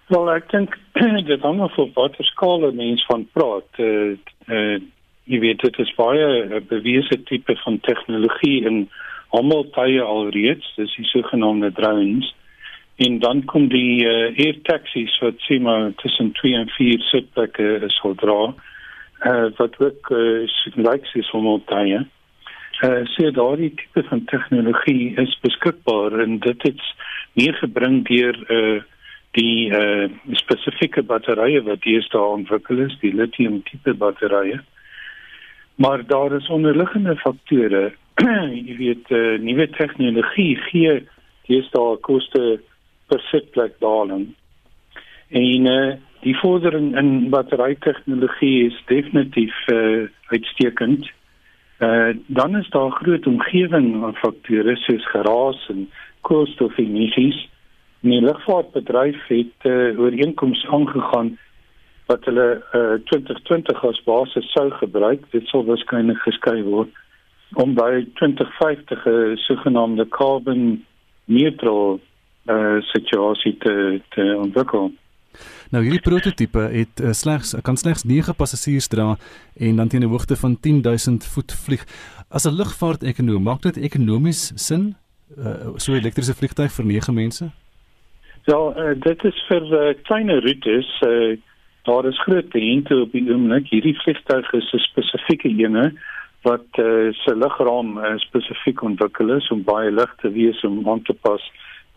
Wel, ek dink (clears throat) dit hang af op watter skaal 'n mens van praat. Uh, uh, jy weet dit is baie 'n bewese tipe van tegnologie in almal tye alreeds. Dis die sogenaamde drones. En dan kom die uh, air taxis wat sê maar tussen 2 en 4 sitplekke is sou dra uh, wat ook uh, likes is almal tye. Uh, sê daardie tipe van tegnologie is beskikbaar en dit het meer gebring deur uh, die uh, spesifieke batterye wat staan ontwikkel is die lithium tipe batterye Maar daar is onderliggende faktore. (clears throat) jy weet, uh, nuwe tegnologie gee deesdae koste per sitplek daling. En uh, die vordering in batterytegnologie is definitief uh, uitstekend. Uh, dan is daar groot omgewingsfaktore soos geraas en koolstofemissies. Die lugvaartbedryf het uh, ooreenkomste aangegaan wat hulle uh, 2020 as basis sou gebruik. Dit sal waarskynlik geskei word om by 2050 'n sogenaamde carbon neutral uh, situasie te te ontwikkel. Nou hierdie prototipe het uh, slegs kan slegs 9 passasiers dra en dan teen 'n hoogte van 10000 voet vlieg. As 'n lugvaartekonoom maak dit ekonomies sin uh, so 'n elektriese vliegtuig vir 9 mense? Ja, uh, dit is vir uh, kleiner roetes. Uh, daar is groot kliënte op die oomblik. Hierdie vliegtuig is 'n spesifieke ene wat uh, se lugraam uh, spesifiek ontwikkel is om baie lig te wees om aan te pas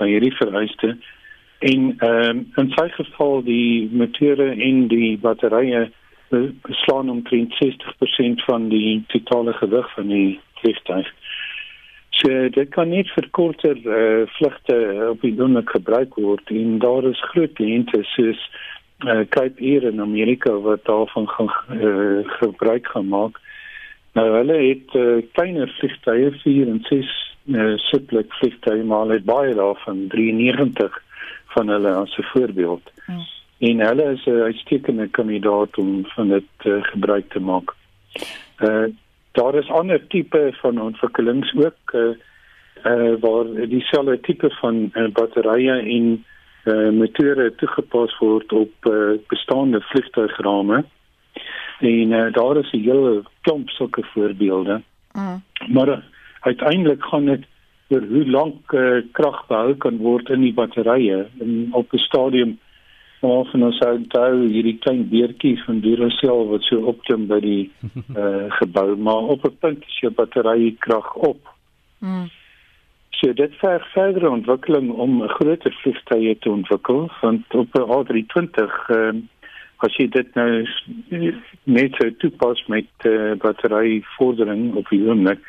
by hierdie vereiste. En ehm um, in sy geval die motore en die batterye beslaan omtrent 60% van die totale gewig van die vliegtuig. So dit kan net vir korter uh, vlugte op die oomblik gebruik word en daar is groot kliënte soos uh, Cape Air in Amerika wat daarvan gaan uh, gebruik gemaak. Nou hulle het uh, kleiner vliegtuie 4 en 6 uh, sitplek vliegtuie maar het baie daarvan 93 van hulle as 'n voorbeeld. Hmm. En hulle is 'n uitstekende kandidaat om van dit uh, gebruik te maak. Uh daar is ander tipe van ontwikkelings ook uh, uh waar dieselfde tipe van uh, batterye en uh motore toegepas word op uh, bestaande vliegtuigrame. En uh, daar is 'n hele klomp sulke voorbeelde. Mm. Maar uh, uiteindelik gaan dit oor hoe lank uh, krag behou kan word in die batterye en op 'n stadium ons sou onthou hierdie klein beertjie van Duracell wat so opklim by die uh, (laughs) gebou maar op 'n punt is jou battery krag op. Mm. So dit verg verdere ontwikkeling om 'n groter vliegtuie te ontwikkel want op 'n A320 uh, as jy dit nou net so toepas met uh, battery vordering op die oomblik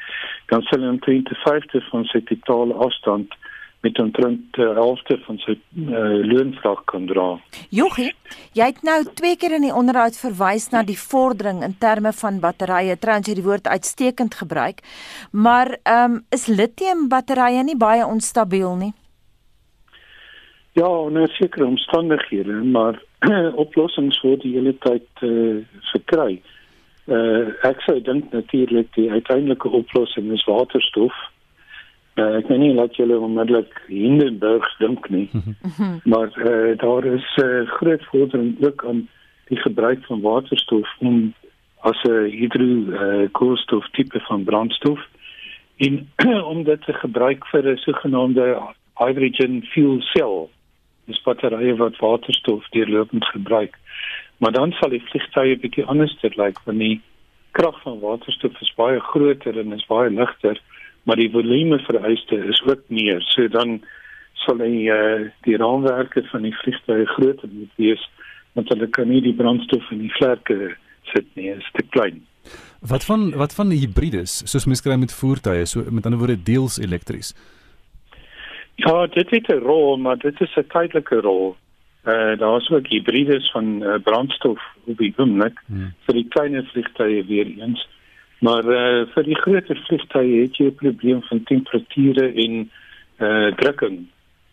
dan sal hy omtrent 50 van sy totale afstand met omtrent die helfte van sy uh, loonvraag kan dra. Jogie, jy het nou twee keer in die onderhoud verwys na die vordering in terme van batterye. Trouens jy die woord uitstekend gebruik. Maar ehm um, is lithium batterye nie baie onstabiel nie? Ja, nou seker omstandighede, maar (clears throat) oplossings word die hele tyd eh uh, verkry. Eh uh, ek sou dink natuurlik die uiteindelike oplossing is waterstof. Uh, ek weet nie laat julle onmiddellik Hindenburg dink nie. maar uh, daar is 'n uh, groot vordering ook aan die gebruik van waterstof om as 'n hydro uh, tipe van brandstof en (clears throat) om dit te gebruik vir 'n sogenaamde hydrogen fuel cell. Dis batterye wat waterstof deurlopend gebruik. Maar dan sal die vliegtuie bietjie anders lyk like, want die krag van waterstof is baie groter en is baie ligter maar die volume vereiste is ook meer. So dan sal hy uh, die raamwerke van die vliegtuie groter moet wees want hulle kan nie die brandstof in die vlerke sit nie, is te klein. Wat van wat van hibrides soos mens kry met voertuie, so met ander woorde deels elektries? Ja, dit het 'n rol, maar dit is 'n tydelike rol. Eh uh, daar's ook hibrides van uh, brandstof op die oomblik hmm. vir die kleiner vliegtuie weer eens. Maar uh, vir die groter vliegtuie het jy 'n probleem van temperature en uh drukking.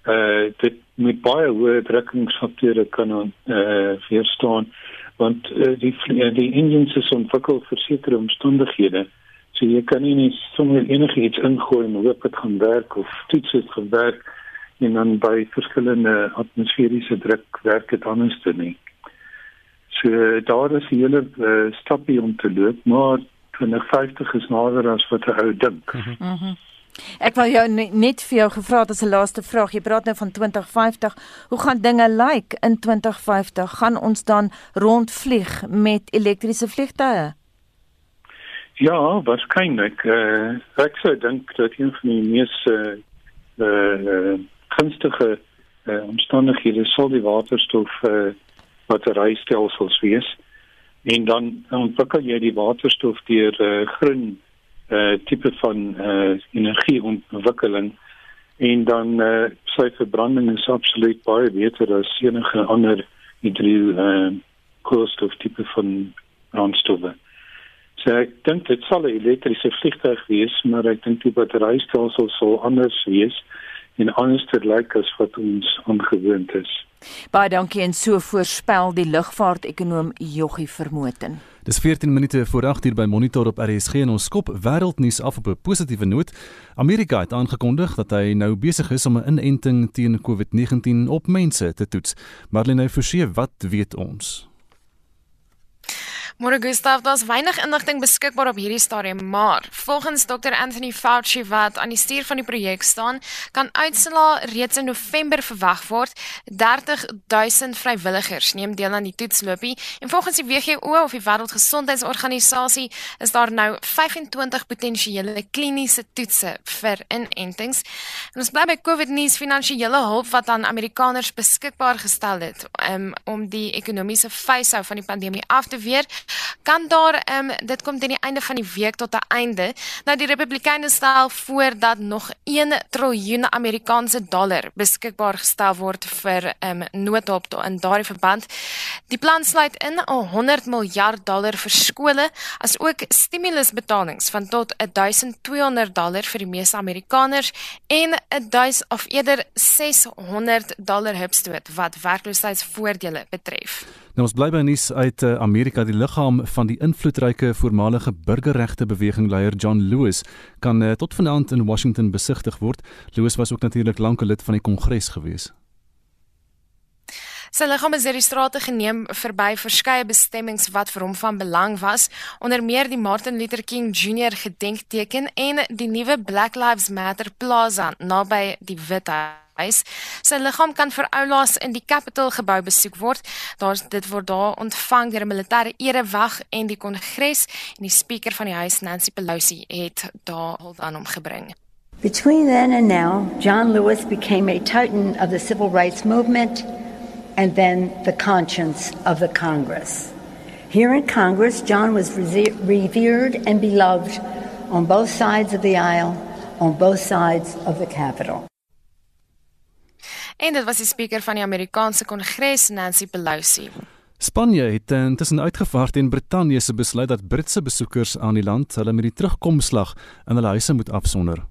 Uh dit met baie hoë drukkingsfaktore kan on uh weerstaan want uh, die die engines is ontwikkel vir sekere omstandighede. So jy kan nie net sommer enigiets ingooi en hoop dit gaan werk of toets dit gaan werk en dan by verskillende atmosferiese druk werk dit anders te nie. So daar is 'n hele uh, stapie om te loop, maar 2050 is nader as wat 'n ou dink. Mhm. Mm Ek wou jou net vir jou gevra het as 'n laaste vraag. Jy praat nou van 2050. Hoe gaan dinge lyk like in 2050? Gaan ons dan rondvlieg met elektriese vliegtuie? Ja, waarskynlik. Uh, ek sou dink dat een van die mees uh, uh, gunstige uh, omstandighede sou die waterstof uh, batterystelsels wees en dan ontwikkel jy die waterstof deur uh, groen uh, tipe van uh, energieontwikkeling en dan uh, sy verbranding is absoluut baie beter as enige ander hidriel uh, koolstof tipe van brandstowwe. So ek dink dit sal 'n elektriese vliegtuig wees, maar ek dink die batterystelsel sal anders wees en anders lyk as wat ons aangewoond is. Baie dankie en so voorspel die lugvaartekonoom Joggie Vermoten. Dis 14 minute voor 8 uur by Monitor op RSG en ons skop wêreldnuus af op 'n positiewe noot. Amerika het aangekondig dat hy nou besig is om 'n inenting teen COVID-19 op mense te toets. Marlene Forsie, wat weet ons? Môre Gustav, daar's weinig inligting beskikbaar op hierdie stadium, maar volgens Dr Anthony Fauci wat aan die stuur van die projek staan, kan uitslae reeds in November verwag word. 30000 vrywilligers neem deel aan die toetsloopie en volgens die WHO of die Wêreldgesondheidsorganisasie is daar nou 25 potensiële kliniese toetse vir inentings. En ons bly by COVID nuus finansiële hulp wat aan Amerikaners beskikbaar gestel het um, om die ekonomiese fyshou van die pandemie af te weer kan daar um, dit kom teen die einde van die week tot 'n einde. Nou die Republikeine stel voor dat nog 1 triljoen Amerikaanse dollar beskikbaar gestel word vir um, noodhulp in daardie verband. Die plan sluit in 'n 100 miljard dollar vir skole as ook stimulusbetalings van tot 1200 dollar vir die meeste Amerikaners en 'n 1000 of eerder 600 dollar hupstoot wat werkloosheidsvoordele betref. Nou ons bly by nuus uit uh, Amerika die liggaam van die invloedryke voormalige burgerregte beweging leier John Lewis kan uh, tot vanaand in Washington besigtig word. Lewis was ook natuurlik lank 'n lid van die Kongres gewees. Sy liggaam is deur die strate geneem verby verskeie bestemmings wat vir hom van belang was, onder meer die Martin Luther King Jr gedenkteken en die nuwe Black Lives Matter Plaza naby die Withuis huis. Sy liggaam kan vir oulaas in die Capitol gebou besoek word. Daar's dit word daar ontvang deur 'n militêre erewag en die Kongres en die spreker van die huis Nancy Pelosi het daar hul aan hom gebring. Between then and now, John Lewis became a titan of the civil rights movement and then the conscience of the Congress. Here in Congress, John was revered and beloved on both sides of the aisle, on both sides of the Capitol. En dit was die spreker van die Amerikaanse Kongres, Nancy Pelosi. Spanje het intussen uitgevaar teen Brittanje se besluit dat Britse besoekers aan die land hulle met die terugkomslag in hulle huise moet afsonder.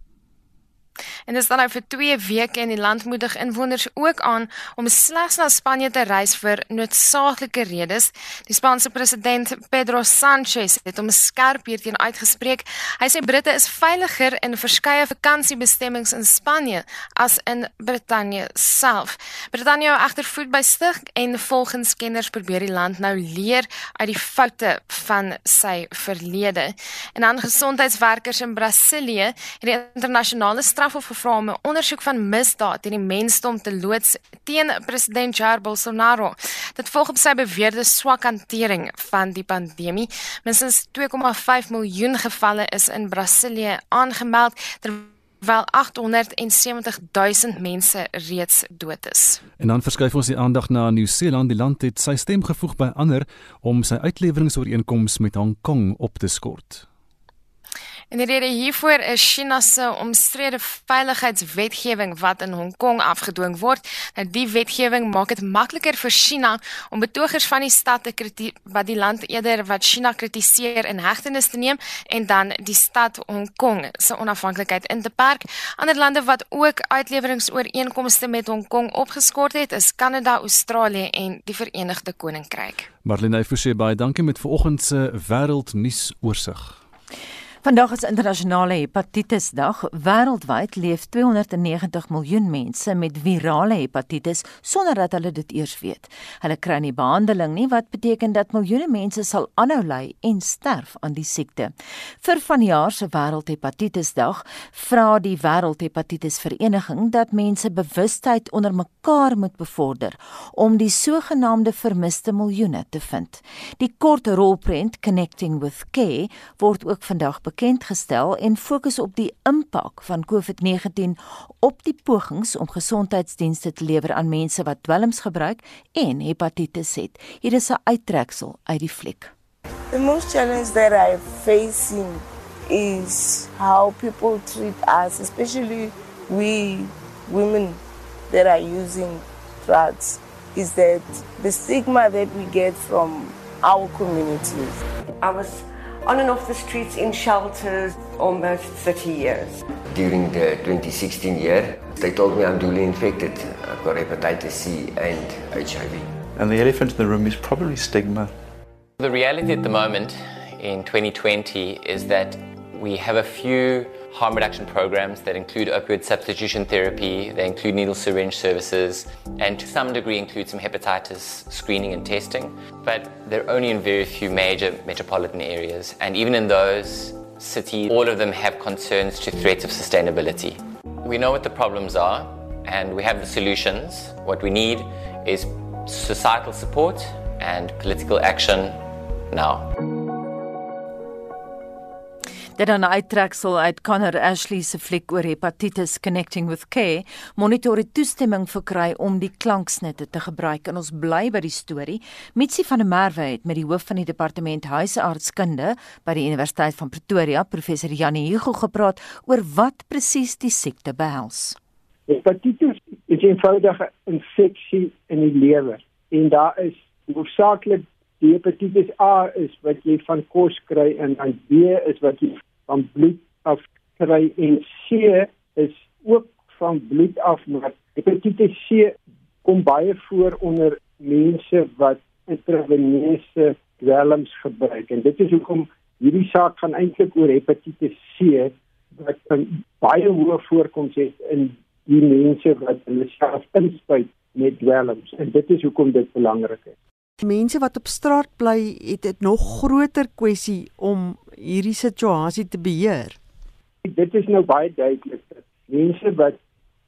En dit staan nou vir 2 weke en die land moedig inwoners ook aan om slegs na Spanje te reis vir noodsaaklike redes. Die Spaanse president Pedro Sánchez het hom skerp hierteen uitgespreek. Hy sê Britte is veiliger in verskeie vakansiebestemmings in Spanje as in Brittanje self. Brittanje hou egter voet by stig en volgens kenners probeer die land nou leer uit die foute van sy verlede. En dan gesondheidswerkers in Brasilië het die internasionale strafhof gevra om 'n ondersoek van misdaad teen die mensdom te loods teen president Jair Bolsonaro. Dit volg op sy beweerde swak hantering van die pandemie. Minstens 2,5 miljoen gevalle is in Brasilië aangemeld terwyl 870 000 mense reeds dood is. En dan verskuif ons die aandag na Nieu-Seeland. Die land het sy stem gevoeg by ander om sy uitleweringsooreenkoms met Hong Kong op te skort. En die rede hiervoor is China se omstrede veiligheidswetgewing wat in Hong Kong afgedwing word. Nou die wetgewing maak dit makliker vir China om betogers van die stad te kritiek wat die land eerder wat China kritiseer in hegtenis te neem en dan die stad Hong Kong se onafhanklikheid in te perk. Ander lande wat ook uitleweringsooreenkomste met Hong Kong opgeskort het, is Kanada, Australië en die Verenigde Koninkryk. Marlene Forsie baie dankie met vanoggend se wêreldnuus oorsig. Vandag is internasionale hepatitisdag. Wêreldwyd leef 290 miljoen mense met virale hepatitis sonder dat hulle dit eers weet. Hulle kry nie behandeling nie wat beteken dat miljoene mense sal aanhou ly en sterf aan die siekte. Vir vanjaar se wêreldhepatitisdag vra die Wêreldhepatitisvereniging dat mense bewustheid onder mekaar moet bevorder om die sogenaamde vermiste miljoene te vind. Die kort rolprent Connecting with Care word ook vandag bekend gestel en fokus op die impak van COVID-19 op die pogings om gesondheidsdienste te lewer aan mense wat dwelms gebruik en hepatitis het. Hier is 'n uittreksel uit die fliek. The most challenge that I facing is how people treat us, especially we women that are using drugs is that the stigma that we get from our communities. I was on and off the streets in shelters almost 30 years. During the 2016 year, they told me I'm duly infected. I've got hepatitis C and HIV. And the elephant in the room is probably stigma. The reality at the moment in 2020 is that we have a few harm reduction programs that include opioid substitution therapy, they include needle syringe services, and to some degree include some hepatitis screening and testing. But they're only in very few major metropolitan areas. And even in those cities, all of them have concerns to threats of sustainability. We know what the problems are and we have the solutions. What we need is societal support and political action now. Dit dan uittreksel uit Connor Ashley se fliek oor hepatitis Connecting with Care, monitor het toestemming verkry om die klanksnitte te gebruik en ons bly by die storie. Mitsi van der Merwe het met die hoof van die departement huisartskunde by die Universiteit van Pretoria, professor Janie Hugo gepraat oor wat presies die siekte behels. Hepatitis is 'n eenvoudige infeksie in die lewer en daar is hoofsaaklik die hepatitis A is wat jy van kos kry en dan B is wat jy van bloed af kry en C is ook van bloed af maar hepatitis C kom baie voor onder mense wat intraveneuse dwelms gebruik. En dit is hoekom hierdie saak gaan eintlik oor hepatitis C wat baie hoë voorkoms het in die mense wat hulle self inspuit met dwelms. En dit is hoekom dit belangrik is Mense wat op straat bly, het dit nog groter kwessie om hierdie situasie te beheer. Dit is nou baie duidelik dat mense wat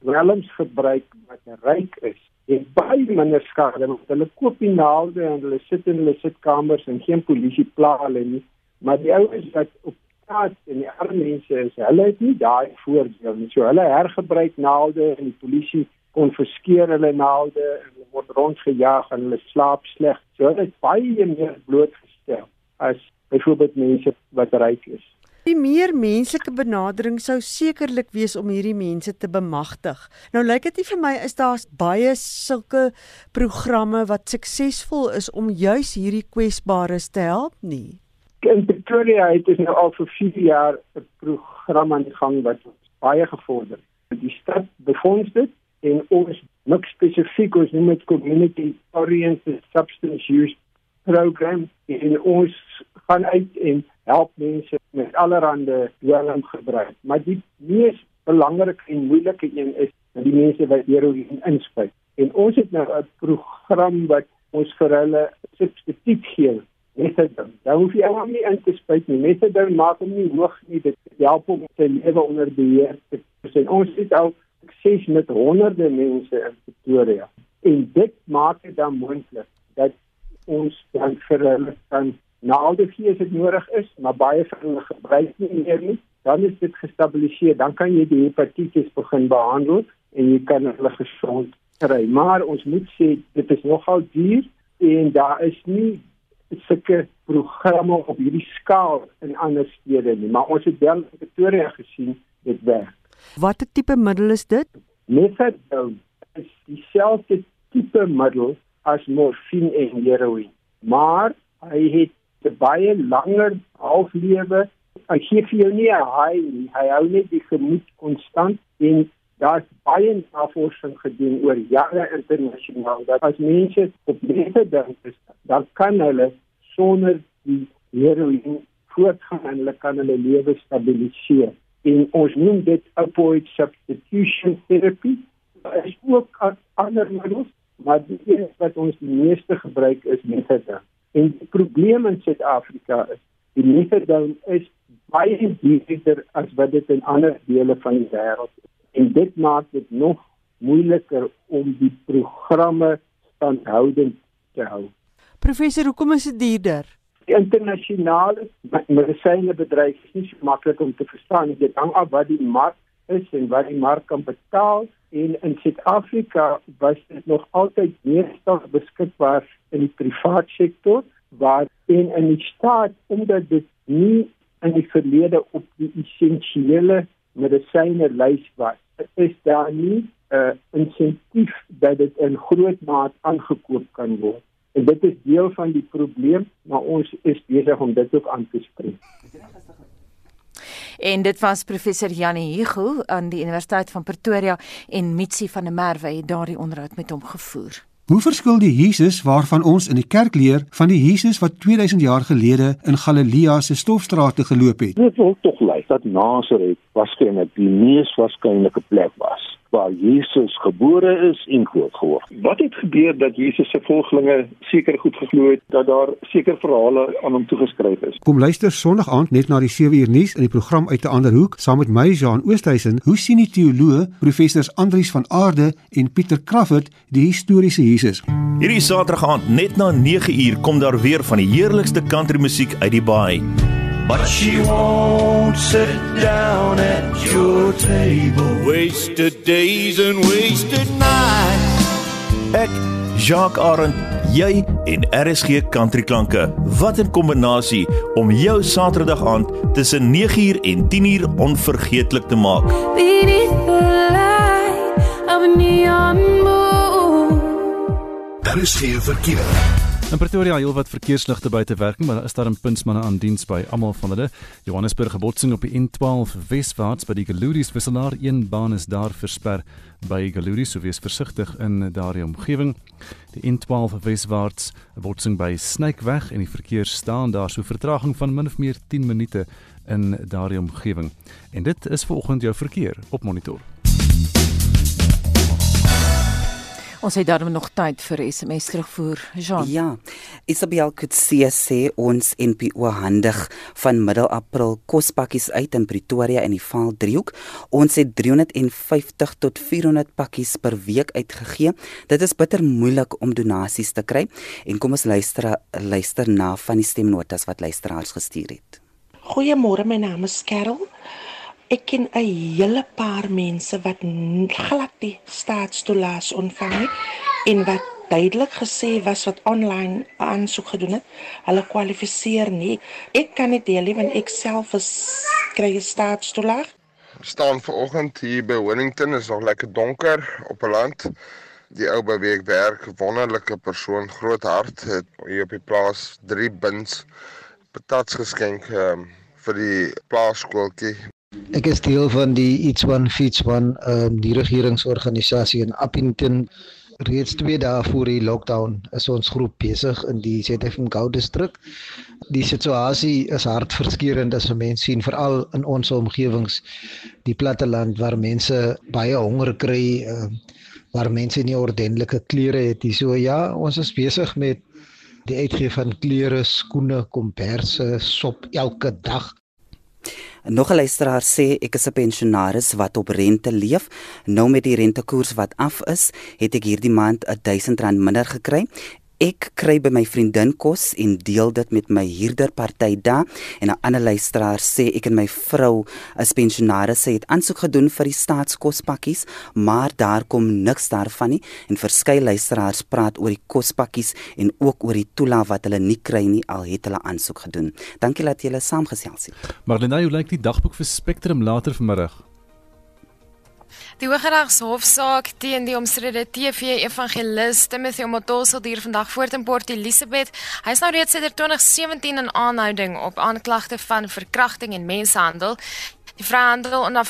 dwelms gebruik wat ryk is, het baie minder skade want hulle koop die naalde en hulle sit in hulle sitkamers en geen polisie pla hulle nie. Maar die ouens wat op straat en die arme mense is, hulle het nie daai voordeel nie. So hulle hergebruik naalde en die polisie konfiskeer hulle naalde en hulle word rondgejaag en hulle slaap sleg. So hulle is baie meer blootgestel as byvoorbeeld mense wat ryk is. Die meer menslike benadering sou sekerlik wees om hierdie mense te bemagtig. Nou lyk dit vir my is daar baie sulke programme wat suksesvol is om juis hierdie kwesbares te help nie. In Pretoria het ons nou al vir 4 jaar 'n program aan die gang wat baie gevorder het. Die stad befonds dit en ons mik spesifiek ons noem dit community oriented substance use program en ons gaan uit en help mense met allerlei dwelm gebruik maar die mees belangrike en moeilike een is die mense wat heroïne inspuit en ons het nou 'n program wat ons vir hulle substituut gee Metadone. Dan hoef jy ook nie in te spuit nie. Metadone maak hom nie hoog nie. Dit help hom sy lewe onder beheer te hê. Ons het al sukses met honderde mense in Pretoria. En dit maak dit dan moontlik dat ons dan vir hulle kan naalde gee as dit nodig is, maar baie van hulle gebruik nie meer nie. Dan is dit gestabiliseer. Dan kan jy die hepatitis begin behandel en jy kan hulle gesond kry. Maar ons moet sê dit is nogal duur en daar is nie sulke programme op hierdie skaal in ander stede nie, maar ons het wel in Pretoria gesien dit werk. Watter tipe middel is dit? Methadone is dieselfde tipe middel as morfine en heroïne, maar hy het 'n baie langer halflewe. Hy gee vir jou nie 'n high nie, hy hou net die gemoed konstant en daar's baie navorsing gedoen oor jare internasionaal dat as mense op methadone is, dan kan hulle sonder die heroïne voortgaan en hulle kan hulle lewe stabiliseer en ons noem dit opioid substitution therapy. Daar is ook ander middels, maar die een wat ons die meeste gebruik is methadone. En die probleem in Suid-Afrika is die methadone is baie duurder as wat dit in ander dele van die wêreld is. En dit maak dit nog moeiliker om die programme standhoudend te hou. Professor, hoekom is dit duurder? Die internasionale medisynebedryf is nie so maklik om te verstaan. Dit hang af wat die mark is en wat die mark kan betaal en in Suid-Afrika was dit nog altyd meestal beskikbaar in die privaat sektor waar en in die staat omdat dit nie in die verlede op die essensiële medisyne lys was is daar nie 'n uh, insentief dat dit in groot maat aangekoop kan word. En dit is deel van die probleem, maar ons is besig om dit ook aan te spreek. En dit was professor Janie Hugo aan die Universiteit van Pretoria en Mitsi van der Merwe het daardie onderhoud met hom gevoer. Hoe verskil die Jesus waarvan ons in die kerk leer van die Jesus wat 2000 jaar gelede in Galilea se stofstrate geloop het? Dit wil tog lyk dat Nasaret waarskynlik die mees waarskynlike plek was waar Jesus gebore is en groot geword. Wat het gebeur dat Jesus se volgelinge seker goed geglo het dat daar seker verhale aan hom toegeskryf is? Kom luister Sondag aand net na die 7 uur nuus in die program uit 'n ander hoek saam met my Jean Oosthuizen. Hoe sien die teoloë professors Andrius van Aarde en Pieter Crawford die historiese Jesus? Hierdie Saterdag aand net na 9 uur kom daar weer van die heerlikste country musiek uit die baai. But she won't sit down at your table. Wasted days and wasted nights. Ek Jacques Arend, jy en RSG Country Klanke. Wat 'n kombinasie om jou Saterdag aand tussen 9uur en 10uur onvergeetlik te maak. Beneath the light of neon moon. Daar is geen verkeer. In Pretoria heel wat verkeersligte buite werking, maar daar is daar 'n puntsmanne aan diens by almal van hulle. Johannesburg gebotsing op die N12 Weswaarts by die Galoories wisselaar, een baan is daar versper by Galoories, so wees versigtig in daardie omgewing. Die N12 Weswaarts, botsing by Snykweg en die verkeer staan daar so vertraging van min of meer 10 minute in daardie omgewing. En dit is vanoggend jou verkeer op monitor. Ons het daarom nog tyd vir SMS terugvoer. Jean. Ja. Isabel Kutsie sê ons NPO handig van middel April kospakkies uit in Pretoria in die Vaaldriehoek. Ons het 350 tot 400 pakkies per week uitgegee. Dit is bitter moeilik om donasies te kry en kom ons luister luister na van die stemnotas wat luisteraars gestuur het. Goeiemôre, my naam is Carol. Ek ken 'n hele paar mense wat glad die staatstoelaas ontvang het en wat duidelik gesê was wat aanlyn aansoek gedoen het, hulle kwalifiseer nie. Ek kan dit deel want ek self is kry 'n staatstoelaas. staan ver oggend hier by Wellington is nog lekker donker op 'n land. Die ou by wie ek werk, wonderlike persoon, groot hart, het hier op die plaas 3 bins patats geskenk um, vir die plaaskooltjie Ek is deel van die Eats One Feeds One, ehm um, die regeringsorganisasie in Appington. Reeds 2 dae voor die lockdown is ons groep besig in die ZFM Gou distrik. Die situasie is hartverskeurende as mense sien veral in ons omgewings, die platte land waar mense baie honger kry, ehm uh, waar mense nie ordentlike klere het nie. So ja, ons is besig met die uitgee van klere, skoene, komberse, sop elke dag Nog 'n luisteraar sê ek is 'n pensionaris wat op rente leef. Nou met die rentekoers wat af is, het ek hierdie maand R1000 minder gekry Ek kry by my vriendin kos en deel dit met my huurderparty daar en 'n ander luisteraar sê ek en my vrou as pensionaris het aansoek gedoen vir die staatskospakkies, maar daar kom niks daarvan nie en verskeie luisteraars praat oor die kospakkies en ook oor die toelaag wat hulle nie kry nie al het hulle aansoek gedoen. Dankie dat julle saamgesels het. Marlena, hoe lyk die dagboek vir Spectrum later vanmiddag? Die Hooggeregshofsaak teen die omstrede TV evangelis Timothy Omotoso hier vandag voort in Port Elizabeth. Hy is nou reeds sedert 2017 in aanhouding op aanklagte van verkrachting en mensenhandel. Die vrouhandel en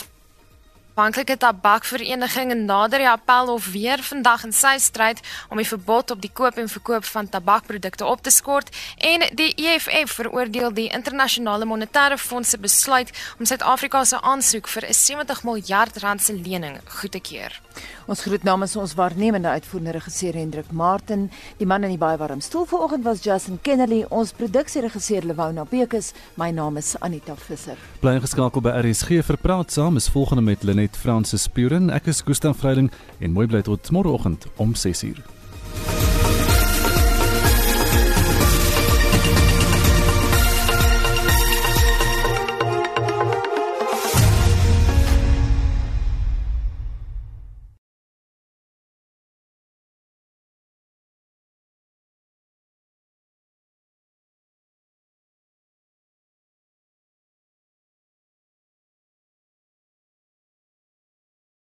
Banklike Tabakvereniging nader die appelhof weer vandag in sy stryd om die verbod op die koop en verkoop van tabakprodukte op te skort en die EFF veroordeel die internasionale monetaire fonds se besluit om Suid-Afrika se aansoek vir 'n 70 miljard rand se lening goed te keur. Ons groet namens ons waarnemende uitvoerende regisseur Hendrik Martin, die man in die baie warm stoel vanoggend was Justin Kennedy, ons produksieregisseur Lewona Bekes, my naam is Anita Visser. Bly geskakel by RSG vir praat saam is volgende met Lenet Fransis Puren. Ek is Gustaf Vreiling en mooi bly tot môreoggend om 6uur.